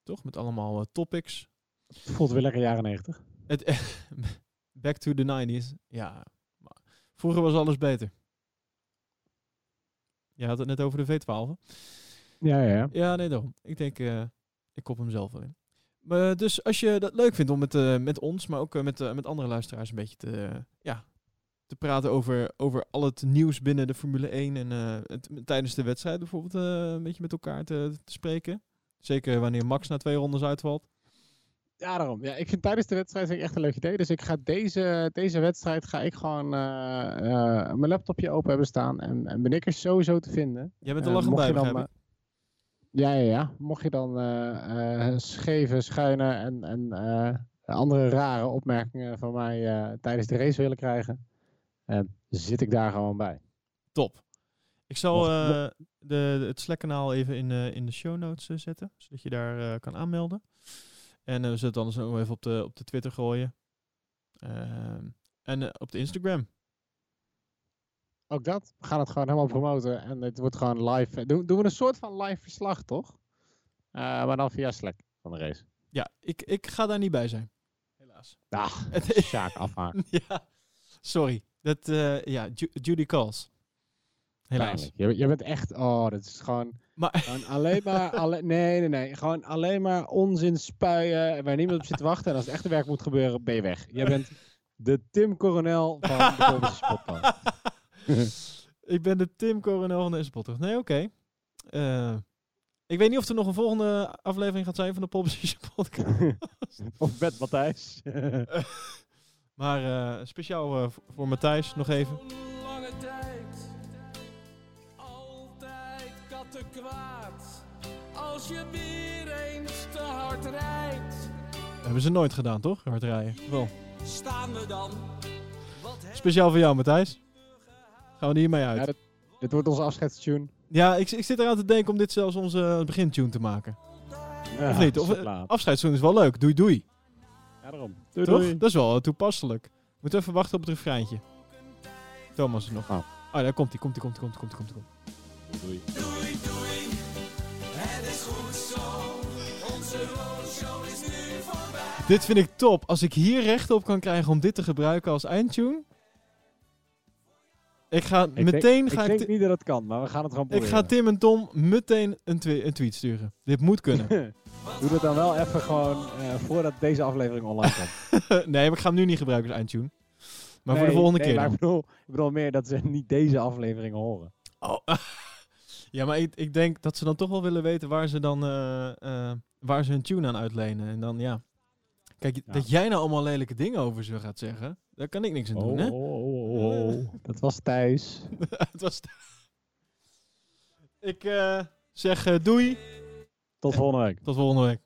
Toch? Met allemaal eh, topics.
Het voelt weer lekker jaren negentig.
Het, back to the 90s. Ja, maar vroeger was alles beter. Je had het net over de V12.
Ja, ja, ja.
Ja, nee, daarom. Ik denk, eh, ik kop hem zelf wel in. Maar, dus als je dat leuk vindt om met, eh, met ons, maar ook eh, met, eh, met andere luisteraars een beetje te, eh, ja, te praten over, over al het nieuws binnen de Formule 1 en eh, het, tijdens de wedstrijd bijvoorbeeld eh, een beetje met elkaar te, te spreken. Zeker wanneer Max na twee rondes uitvalt.
Ja, daarom. Ja, ik vind tijdens de wedstrijd vind ik echt een leuk idee. Dus ik ga deze, deze wedstrijd ga ik gewoon eh, eh, mijn laptopje open hebben staan. En, en ben ik er sowieso te vinden.
Jij bent
Eh,
er lachend bij,
dan, eh, Ja, ja, ja. Mocht je dan eh, scheve, schuine en, en eh, andere rare opmerkingen van mij tijdens de race willen krijgen, zit ik daar gewoon bij.
Top. Ik zal de, de- het Slack-kanaal even in, in de show notes zetten, zodat je daar kan aanmelden. En we zullen het dan zo even op de, op de Twitter gooien. Ehm, en op de Instagram.
Ook dat. We gaan het gewoon helemaal promoten. En het wordt gewoon live. Doen, doen we een soort van live verslag, toch? Eh, maar dan via Slack van de race.
Ja, ik, ik ga daar niet bij zijn. Helaas. Het is-
Sjaak afhaken.
ja, sorry. Dat, eh, ja, Ju- Judy Calls. Helaas.
Je, je bent echt... Oh, dat is gewoon...
Maar
gewoon alleen maar... alle, nee, nee, nee. Gewoon alleen maar onzin spuien. Waar niemand op zit te wachten. En als het echte werk moet gebeuren, ben je weg. Jij bent de Tim Coronel van de Podcast.
ik ben de Tim Coronel van deze podcast. Nee, oké. Eh, ik weet niet of er nog een volgende aflevering gaat zijn van de Pole podcast.
of met Matthijs.
Maar eh, speciaal eh, voor- Matthijs nog even.
Lange tijd, altijd kattenkwaad. Als je weer eens te hard rijdt,
Hebben ze nooit gedaan, toch? Hard rijden. Wel.
staan we dan.
Speciaal voor jou, Matthijs. Gaan we er hiermee uit.
Ja, dit wordt onze afscheidstune.
Ja, ik, ik zit eraan te denken om dit zelfs onze begintune te maken.
Ja,
Of niet? Of. Afscheidstune is wel leuk. Doei doei.
Ja, daarom. Doei,
Toch?
doei.
Dat is wel toepasselijk. Moet even wachten op het refreintje. Thomas is nog.
Oh.
Oh, daar komt hij, komt hij, komt hij, komt hij, komt hij, komt hij.
Doei.
Doei, doei, het is goed zo. Onze roadshow is nu voorbij.
Dit vind ik top. Als ik hier recht op kan krijgen om dit te gebruiken als eindtune. Ik ga
Ik
meteen
denk,
ga
ik
ik,
denk niet dat het kan, maar we gaan het gewoon
ik
proberen.
ga Tim en Tom meteen een, een tweet sturen. Dit moet kunnen.
Doe dat dan wel even gewoon eh, voordat deze aflevering online komt.
nee, maar ik ga hem nu niet gebruiken als eindtune. Maar voor de volgende
nee,
keer
maar ik bedoel, ik bedoel meer dat ze niet deze aflevering horen.
Oh. ja, maar ik, ik denk dat ze dan toch wel willen weten waar ze dan eh, eh, waar ze hun tune aan uitlenen. En dan ja. Kijk,
Ja.
dat jij nou allemaal lelijke dingen over ze gaat zeggen, daar kan ik niks aan doen, hè?
oh, oh, oh. Dat was Thijs.
Het was. ik eh, zeg eh, doei.
Tot volgende week.
Tot volgende week.